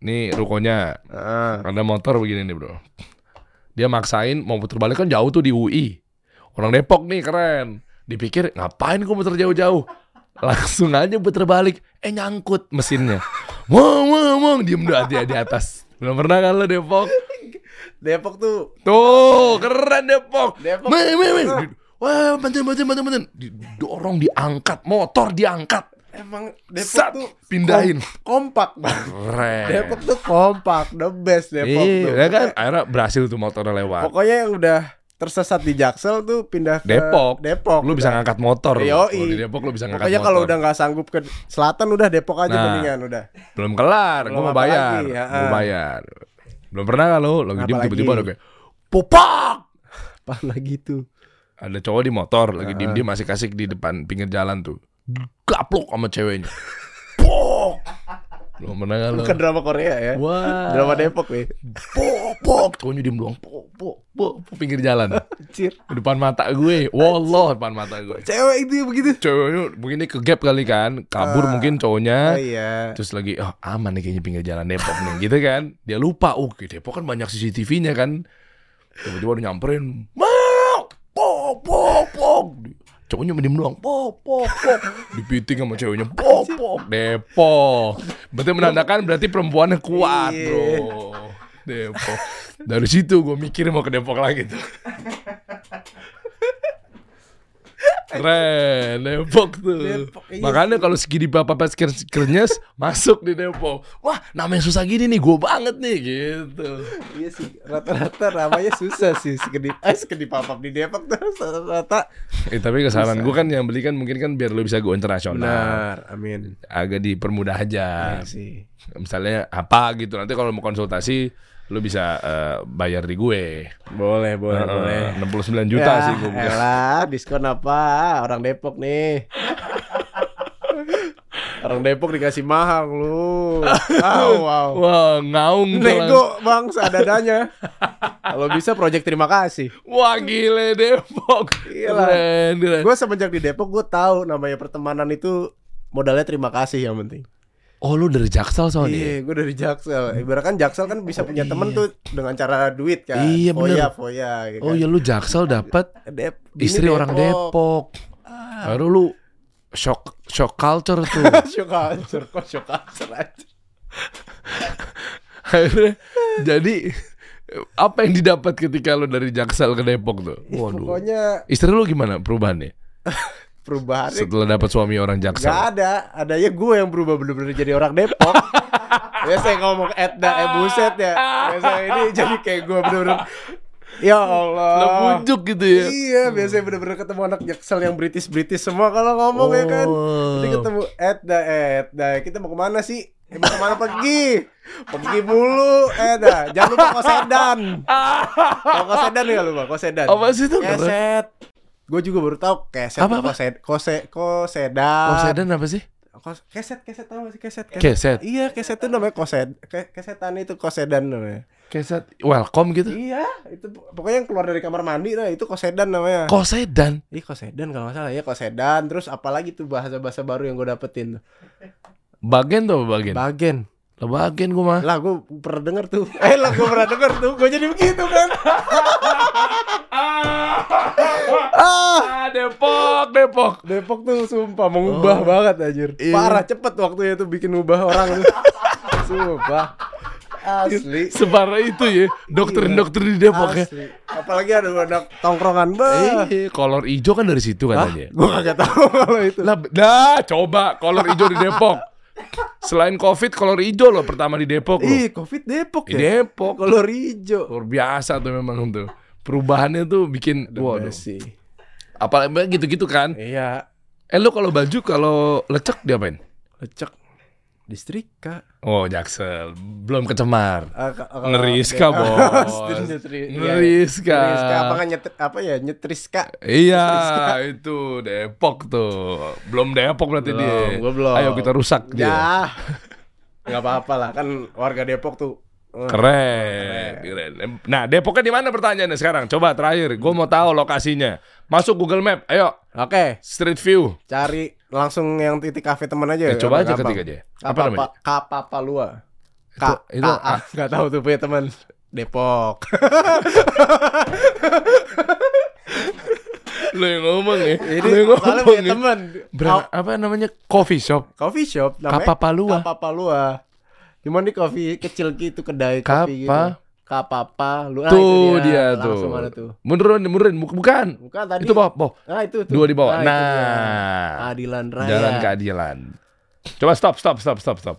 ini rukonya. Ah. ada motor begini nih bro. Dia maksain mau puter balik kan jauh tuh di UI orang Depok nih keren. Dipikir ngapain gue muter jauh-jauh langsung aja puter balik. Eh nyangkut mesinnya. Wow wow wow diem dah di, di atas. Belum pernah kan lo Depok? Depok tuh. Tuh keren Depok. Depok. Men, men, wah bantuin bantuin bantuin bantuin didorong diangkat. Motor diangkat. Emang Depok Sat, tuh pindahin. kom- kompak bang. keren. Depok tuh kompak, the best Depok iya tuh. ya kan? Akhirnya berhasil tuh motornya lewat. Pokoknya yang udah tersesat di Jaksel tuh pindah ke Depok. Depok. lu bisa ngangkat motor. Kalau di Depok lu bisa ngangkat Pokoknya motor kalau udah nggak sanggup ke selatan udah Depok aja Nah. mendingan udah. belum kelar Belum gua mau bayar lagi, ya, mau ah. bayar belum pernah kan lu lagi diem tiba-tiba ada kayak popak Apa lagi tuh? ada cowok di motor lagi diem diem masih kasih di depan pinggir jalan tuh gaplok sama ceweknya pok belum pernah kan Bukan drama Korea ya. wah. Drama Depok nih. pok pok. Cowoknya diem doang. Pok pok pok. Pinggir jalan. Anjir. di depan mata gue. Wallah depan mata gue. Cewek itu ya begitu. ceweknya begini ke gap kali kan. Kabur Ah. mungkin cowoknya. Oh iya. terus lagi oh aman nih kayaknya pinggir jalan Depok nih. Gitu kan. Dia lupa oh Depok kan banyak CCTV-nya kan. Tiba-tiba udah nyamperin mau pok pok pok cowoknya mendiem doang. Pok pok pok dipiting sama ceweknya. Pok pok Depok. Berarti menandakan berarti perempuannya kuat Iya. bro. Depok. Dari situ gue mikir mau ke Depok lagi tuh Keren, Depok tuh. Depok, iya Makanya kalau segini bapak pas kernyes masuk di Depok. Wah, namanya susah gini nih, gue banget nih gitu. Iya sih, rata-rata namanya susah sih sekedip eh sekedip papap di Depok tuh rata-rata. Eh, tapi kesalahan gue kan yang beli kan mungkin kan biar lu bisa go internasional. Benar, amin. Agak dipermudah aja. Iya sih. Misalnya apa gitu. Nanti kalau mau konsultasi lu bisa eh, bayar di gue. Boleh, boleh, Eh, boleh. 69 juta Ya, sih gue. Elah, diskon apa? Orang Depok nih. Orang Depok dikasih mahal lu. Wow, wow. Wah, ngaung Nego bang seadadanya. Kalau bisa project terima kasih. Wah gile Depok. Keren. Gue semenjak di Depok gue tahu namanya pertemanan itu modalnya terima kasih yang penting. Oh lu dari Jaksel soalnya. Iya, gue dari Jaksel. Ibarat kan Jaksel kan bisa punya temen tuh dengan cara duit kan. Iya, foya, bener. foya. gitu Oh kan. iya lu Jaksel dapat Dep- istri orang Depok. Baru lu shock shock culture tuh. Shock culture, kok shock culture aja. Akhirnya jadi apa yang didapat ketika lu dari Jaksel ke Depok tuh? Waduh. Pokoknya Istri lu gimana perubahannya? perubahannya Setelah dapat suami orang Jaksel. Gak ada, adanya gue yang berubah bener-bener jadi orang Depok. Biasa ngomong Edda, eh buset ya. Biasa ini jadi kayak gue bener-bener. Ya Allah. Bujuk gitu ya. Iya, biasanya bener-bener ketemu anak Jaksel yang British-British semua kalau ngomong ya kan. Oh. Jadi ketemu Edda, Edda, kita mau ke mana sih? Eh, mau ke mana pergi? Pergi mulu, Edda. Jangan lupa kosedan. Kalau kosedan ya lupa, kosedan. Apa sih itu? Keset. Gue juga baru tahu keset Apa, apa? kosed kose kosedan. Oh, sedan apa sih? Kos keset keset tau gak sih keset Keset. iya keset itu namanya kosed ke kesetan itu kosedan namanya Keset welcome gitu. iya itu pokoknya yang keluar dari kamar mandi nah itu kosedan namanya Kok sedan? Ih kosedan kalau nggak salah ya kosedan terus apalagi tuh bahasa bahasa baru yang gue dapetin tuh Bagian tuh bagian? bagen Lah bagian gua mah. lah gue pernah denger tuh eh lah gue pernah denger tuh gue jadi begitu kan Ah, Depok, Depok. Depok tuh sumpah mengubah banget anjir Iya. parah cepet waktunya tuh bikin ubah orang tuh sumpah asli Separah itu ya, doktrin-doktrin di Depok ya. Asli. Apalagi ada ada tongkrongan bah. Eh, kolor hijau kan dari situ katanya. Gue kagak tahu kalau itu. Lah, dah coba kolor hijau di Depok. Selain Covid, kolor hijau loh pertama di Depok loh. Ih, Covid Depok Di ya. Depok. Kolor hijau. Luar biasa tuh memang tuh. Perubahannya tuh bikin waduh. sih. Apalagi gitu-gitu kan. Iya. Eh lu kalau baju kalau lecek diapain? Lecek. Distrika. Oh, Jaksel. Belum kecemar. Ah, ka- kalau- Ngeriska, Oke. bos. Nyetri- iya. Ngeriska. Ngeriska apa kan nyetri, apa ya? Nyetriska. Iya, itu Depok tuh. Belum Depok berarti Belum, dia. gua belum. Ayo kita rusak dia. Ya. Enggak apa-apa lah kan warga Depok tuh. Keren, keren. Nah, Depoknya di mana pertanyaannya sekarang? Coba terakhir, gue mau tahu lokasinya. Masuk Google Map, ayo. Oke, Street View. cari langsung yang titik kafe temen aja. Eh, coba aja gampang. ketik aja. Apa namanya? Kapapalua. Itu- Ka, itu- Ka- ah, nggak tahu tuh punya teman Depok. Lo yang ngomong ya. Ini Lo yang ngomong ya. teman. Apa namanya? Coffee shop. Coffee shop namanya Kapapalua. Kapapalua. Cuman di coffee kecil gitu kedai kopi gitu. Kapa? Kapapalua. tuh itu dia, Langsung tuh. ada tuh. Mundurin, mundurin. Buk- Bukan. Bukan tadi. Itu bawah, bawah. Nah, itu tuh. Dua di bawah. itu Nah. dia. Adilan Raya. Jalan keadilan. Coba stop, stop, stop, stop, stop.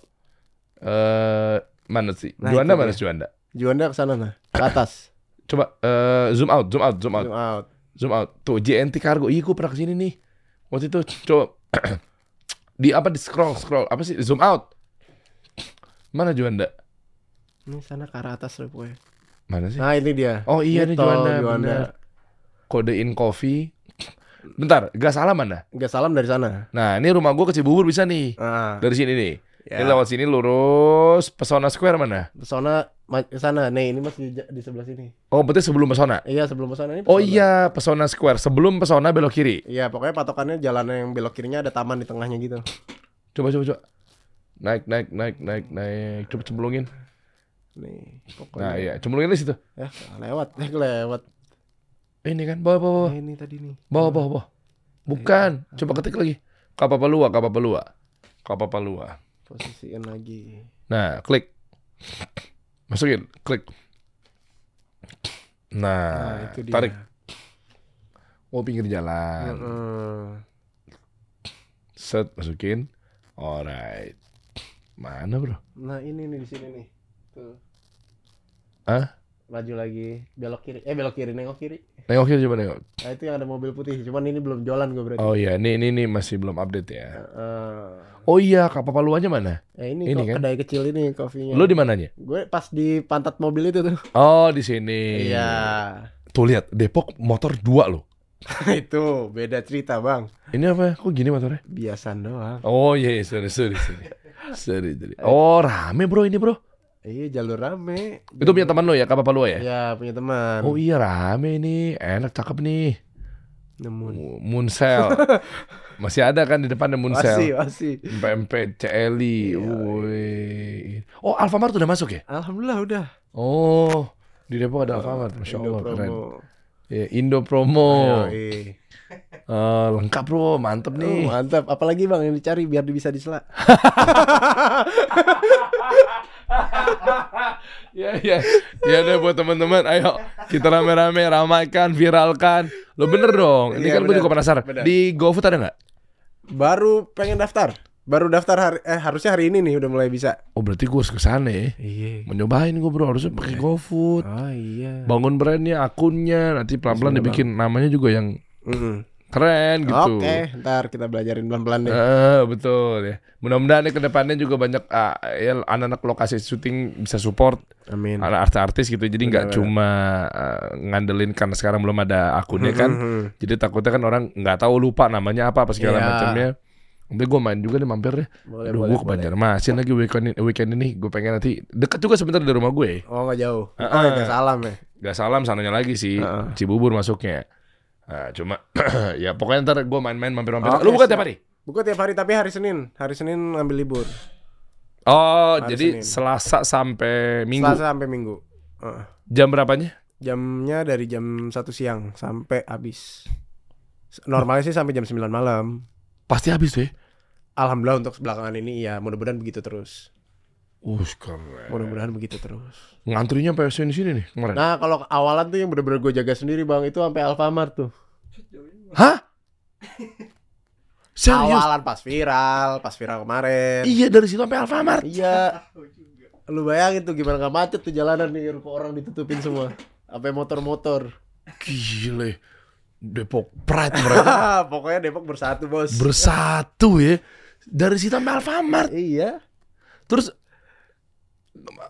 Eh, mana sih? Nah, Juanda mana dia. sih Juanda? Juanda ke sana nah. Ke atas. Coba eh, zoom out, zoom out, zoom out. Zoom out. Zoom out. Tuh JNT Cargo. Iya, gue pernah ke sini nih. Waktu itu coba di apa di scroll scroll apa sih zoom out. Mana Juanda? Ini sana ke arah atas pokoknya. Mana sih? Nah, ini dia. Oh iya Itu, Juanda, Juanda. Kode in coffee. Bentar, gak salah mana? Enggak salam dari sana. Nah, ini rumah gue ke Cibubur bisa nih. Nah, Dari sini nih. Ya. Ini lewat sini lurus Pesona Square mana? pesona sana. Nih, ini masih di, sebelah sini. Oh, berarti sebelum Pesona. Iya, sebelum pesona ini. Oh pesona. iya, Pesona Square. Sebelum Pesona belok kiri. Iya, pokoknya patokannya jalan yang belok kirinya ada taman di tengahnya gitu. Coba coba coba. Naik naik naik naik naik. Coba cemplungin. Nih, pokoknya. Nah, iya, cemplungin di situ. Ya, lewat, eh lewat. Ini kan, bawah bawah. Nah, ini tadi nih. Bawah bawah bawah. Bukan, coba ketik lagi. Kapapalua, Kapapalua. Kapapalua. Posisiin lagi. Nah, klik. Masukin, klik. Nah, Nah, itu dia. tarik. Oh, pinggir jalan. Set, masukin. Alright. Mana, Bro? Nah, ini nih di sini nih. Tuh. Hah? Maju lagi, belok kiri. Eh, belok kiri, nengok kiri. Nengok kiri coba nengok. Nah, itu yang ada mobil putih. Cuman ini belum jualan gue berarti. Oh iya, ini ini, ini masih belum update ya. Heeh. Oh iya, Kapapaluanya mana? Eh, ini, Ini kok kan? kedai kecil ini kopinya. Lu di mananya? Gue pas di pantat mobil itu tuh. Oh, di sini. Iya. Tuh lihat, Depok motor dua loh. itu beda cerita, Bang. Ini apa? Kok gini motornya? Biasan doang. Oh iya, iya, sorry, sorry, sorry. sorry, sorry. Oh, rame bro ini bro. Iya jalur rame. Itu punya teman lo ya, Kapal Palua ya? Ya punya teman. Oh iya rame nih, enak cakep nih. Nemu. Munsel. Masih ada kan di Masih Munsel. masih. PMP, CLI. Iya, Wih. Oh, Alfamart udah masuk ya? Alhamdulillah udah. Oh, di Depok ada Alfamart. Masya Allah, Indo keren. promo. Ya, Indo Promo. Yoi. Eh, lengkap bro, mantep Oh, nih. mantap. Apalagi bang yang dicari biar bisa disela. Ya ya ya deh buat teman-teman, ayo kita rame-rame ramaikan, viralkan. Lo bener dong. Ini Iya, kan gue juga penasaran. Bener. Di GoFood ada nggak? Baru pengen daftar. Baru daftar hari eh harusnya hari ini nih udah mulai bisa. Oh berarti gue harus ke sana ya. Iya. Mau nyobain gue bro, harusnya pakai GoFood. Oh iya. Bangun brandnya, akunnya, nanti pelan-pelan Bismillah, dibikin namanya juga yang Keren gitu. Oke, ntar kita belajarin pelan-pelan deh. Eh, betul ya. Mudah-mudahan nih ke depannya juga banyak ah, ya anak-anak lokasi syuting bisa support Amin. anak artis-artis gitu. Jadi nggak cuma ah, ngandelin karena sekarang belum ada akunnya kan. Mhm. Jadi takutnya kan orang nggak tahu lupa namanya apa apa segala Iya. macamnya. Nanti gue main juga nih mampir deh. Boleh, Aduh, gue ke. Banjarmasin lagi weekend ini, weekend ini. Gue pengen nanti deket juga sebentar dari rumah gue. Oh nggak jauh. Heeh. Oh ya salam ya. Gak salam sananya lagi sih. Heeh. Cibubur masuknya. Nah, cuma ya pokoknya ntar gue main-main mampir-mampir. Oke, Lu bukan siap. tiap hari? Buka tiap hari tapi hari Senin. Hari Senin ngambil libur. Oh, Hari jadi Senin. Selasa sampai Minggu. Selasa sampai Minggu. Heeh. Jam berapanya? Jamnya dari jam 1 siang sampai habis. Normalnya sih sampai jam 9 malam. Pasti habis ya. Alhamdulillah untuk belakangan ini ya mudah-mudahan begitu terus. Uh, keren. Mudah-mudahan begitu terus. Ngantrinya sampai sini sini nih kemarin. Nah, kalau awalan tuh yang bener-bener gue jaga sendiri, Bang, itu sampai Alfamart tuh. Hah? Serius? Awalan pas viral, pas viral kemarin. Iya dari situ sampai Alfamart. Iya. Lu bayangin tuh gimana gak macet tuh jalanan nih ruko orang ditutupin semua. Sampai motor-motor. Gile. Depok Pride mereka Pokoknya Depok bersatu, Bos. bersatu ya. Dari situ sampai Alfamart. iya. Terus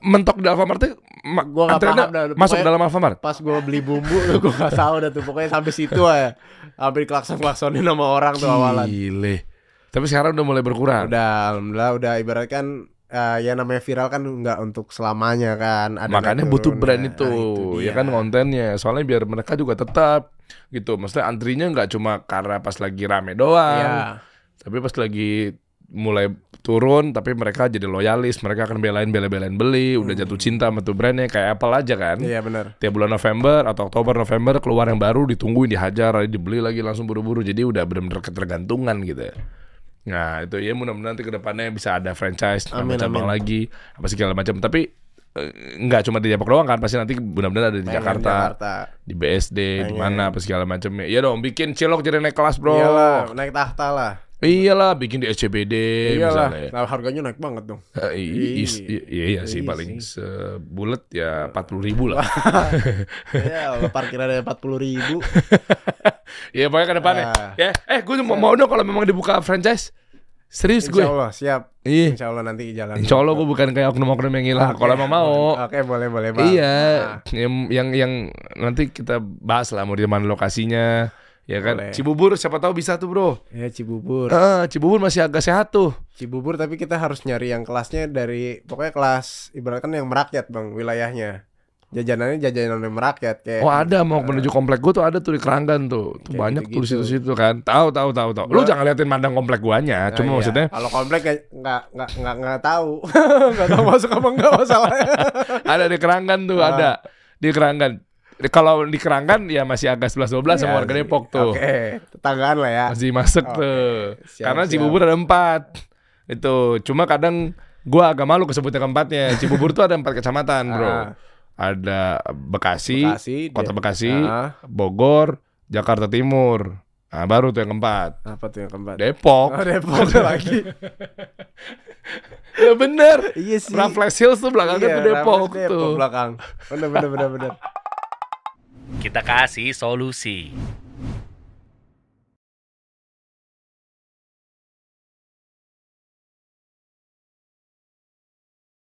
mentok di Alfamart tuh ma- Gua antreannya paham dah. masuk dalam Alfamart. Pas gua beli bumbu gua gak tahu dah tuh. Pokoknya sampai situ aja. Hampir klakson-klaksonin sama orang tuh awalan. Gile. Tapi sekarang udah mulai berkurang. Udah, alhamdulillah udah ibarat kan eh, ya namanya viral kan nggak untuk selamanya kan. Ada Makanya butuh brand Nah, itu, dia. ya kan kontennya. Soalnya biar mereka juga tetap gitu. Maksudnya antrinya nggak cuma karena pas lagi rame doang, Iya. tapi pas lagi mulai turun, tapi mereka jadi loyalis. Mereka akan belain bela-belain beli, udah jatuh cinta sama tuh brandnya kayak Apple aja kan. Hmm. Iya benar. Tiap bulan November atau Oktober November keluar yang baru ditungguin dihajar, dibeli lagi langsung buru-buru. Jadi udah benar-benar ketergantungan gitu. ya. Nah itu ya mudah-mudahan nanti ke depannya bisa ada franchise, Amin, cabang amin. lagi, apa segala macam. Tapi eh, nggak cuma di Depok doang kan, pasti nanti mudah-mudahan ada di Pengen Jakarta, Jakarta. di BSD, di mana apa segala macamnya. Iya dong, bikin cilok jadi naik kelas bro. Iyalah, naik tahta lah. Iyalah, bikin di SCBD Iyalah. misalnya. Nah, harganya naik banget dong. I- Iya, iya sih Iya paling sebulet ya 40 ribu lah. ya, parkiran ada 40 ribu. Iya pokoknya ke depannya. Ah. Ya, eh gue mau, mau dong kalau memang dibuka franchise. Serius gue. Insya Allah, siap. Iya. Insya Allah nanti jalan. Insya Allah gue bukan kayak oknum-oknum yang hilang. Oke. Kalau emang mau. Oke, boleh, boleh, Bang. Iya, Nah, yang, yang yang nanti kita bahas lah mau di mana lokasinya, ya kan? Boleh. Cibubur siapa tahu bisa tuh bro. ya Cibubur. Ah, Cibubur masih agak sehat tuh. Cibubur tapi kita harus nyari yang kelasnya dari pokoknya kelas ibaratkan yang merakyat, Bang, wilayahnya. Jajanannya jajanan yang merakyat kayak Oh ada mau menuju komplek gue tuh ada tuh di Keranggan tuh, tuh banyak tuh di gitu-gitu. situ-situ kan. Tahu tahu tahu tahu. Lu Gua- jangan liatin mandang komplek guanya, Nah, cuma iya. maksudnya kalau komplek nggak nggak nggak nggak nggak tahu nggak tahu masuk apa enggak masalahnya ada di Keranggan tuh Ah. ada di Keranggan. Kalau di Keranggan ya masih agak 11 12 sama Iya warga. Depok tuh. oke tetanggaan lah ya Masih masuk Oke, tuh. siap, Karena siap. Cibubur ada empat. Itu cuma kadang gua agak malu kesebutnya keempatnya. Cibubur tuh ada empat kecamatan, Bro. Ah. Ada Bekasi, Bekasi Kota dia- Bekasi, Ah. Bogor, Jakarta Timur. Nah, baru tuh yang keempat. apa tuh yang keempat Depok. oh Depok lagi ya bener. iya sih Raffles Hills tuh belakangnya Iya, tuh Depok Depok tuh. belakang bener bener bener bener Kita kasih solusi.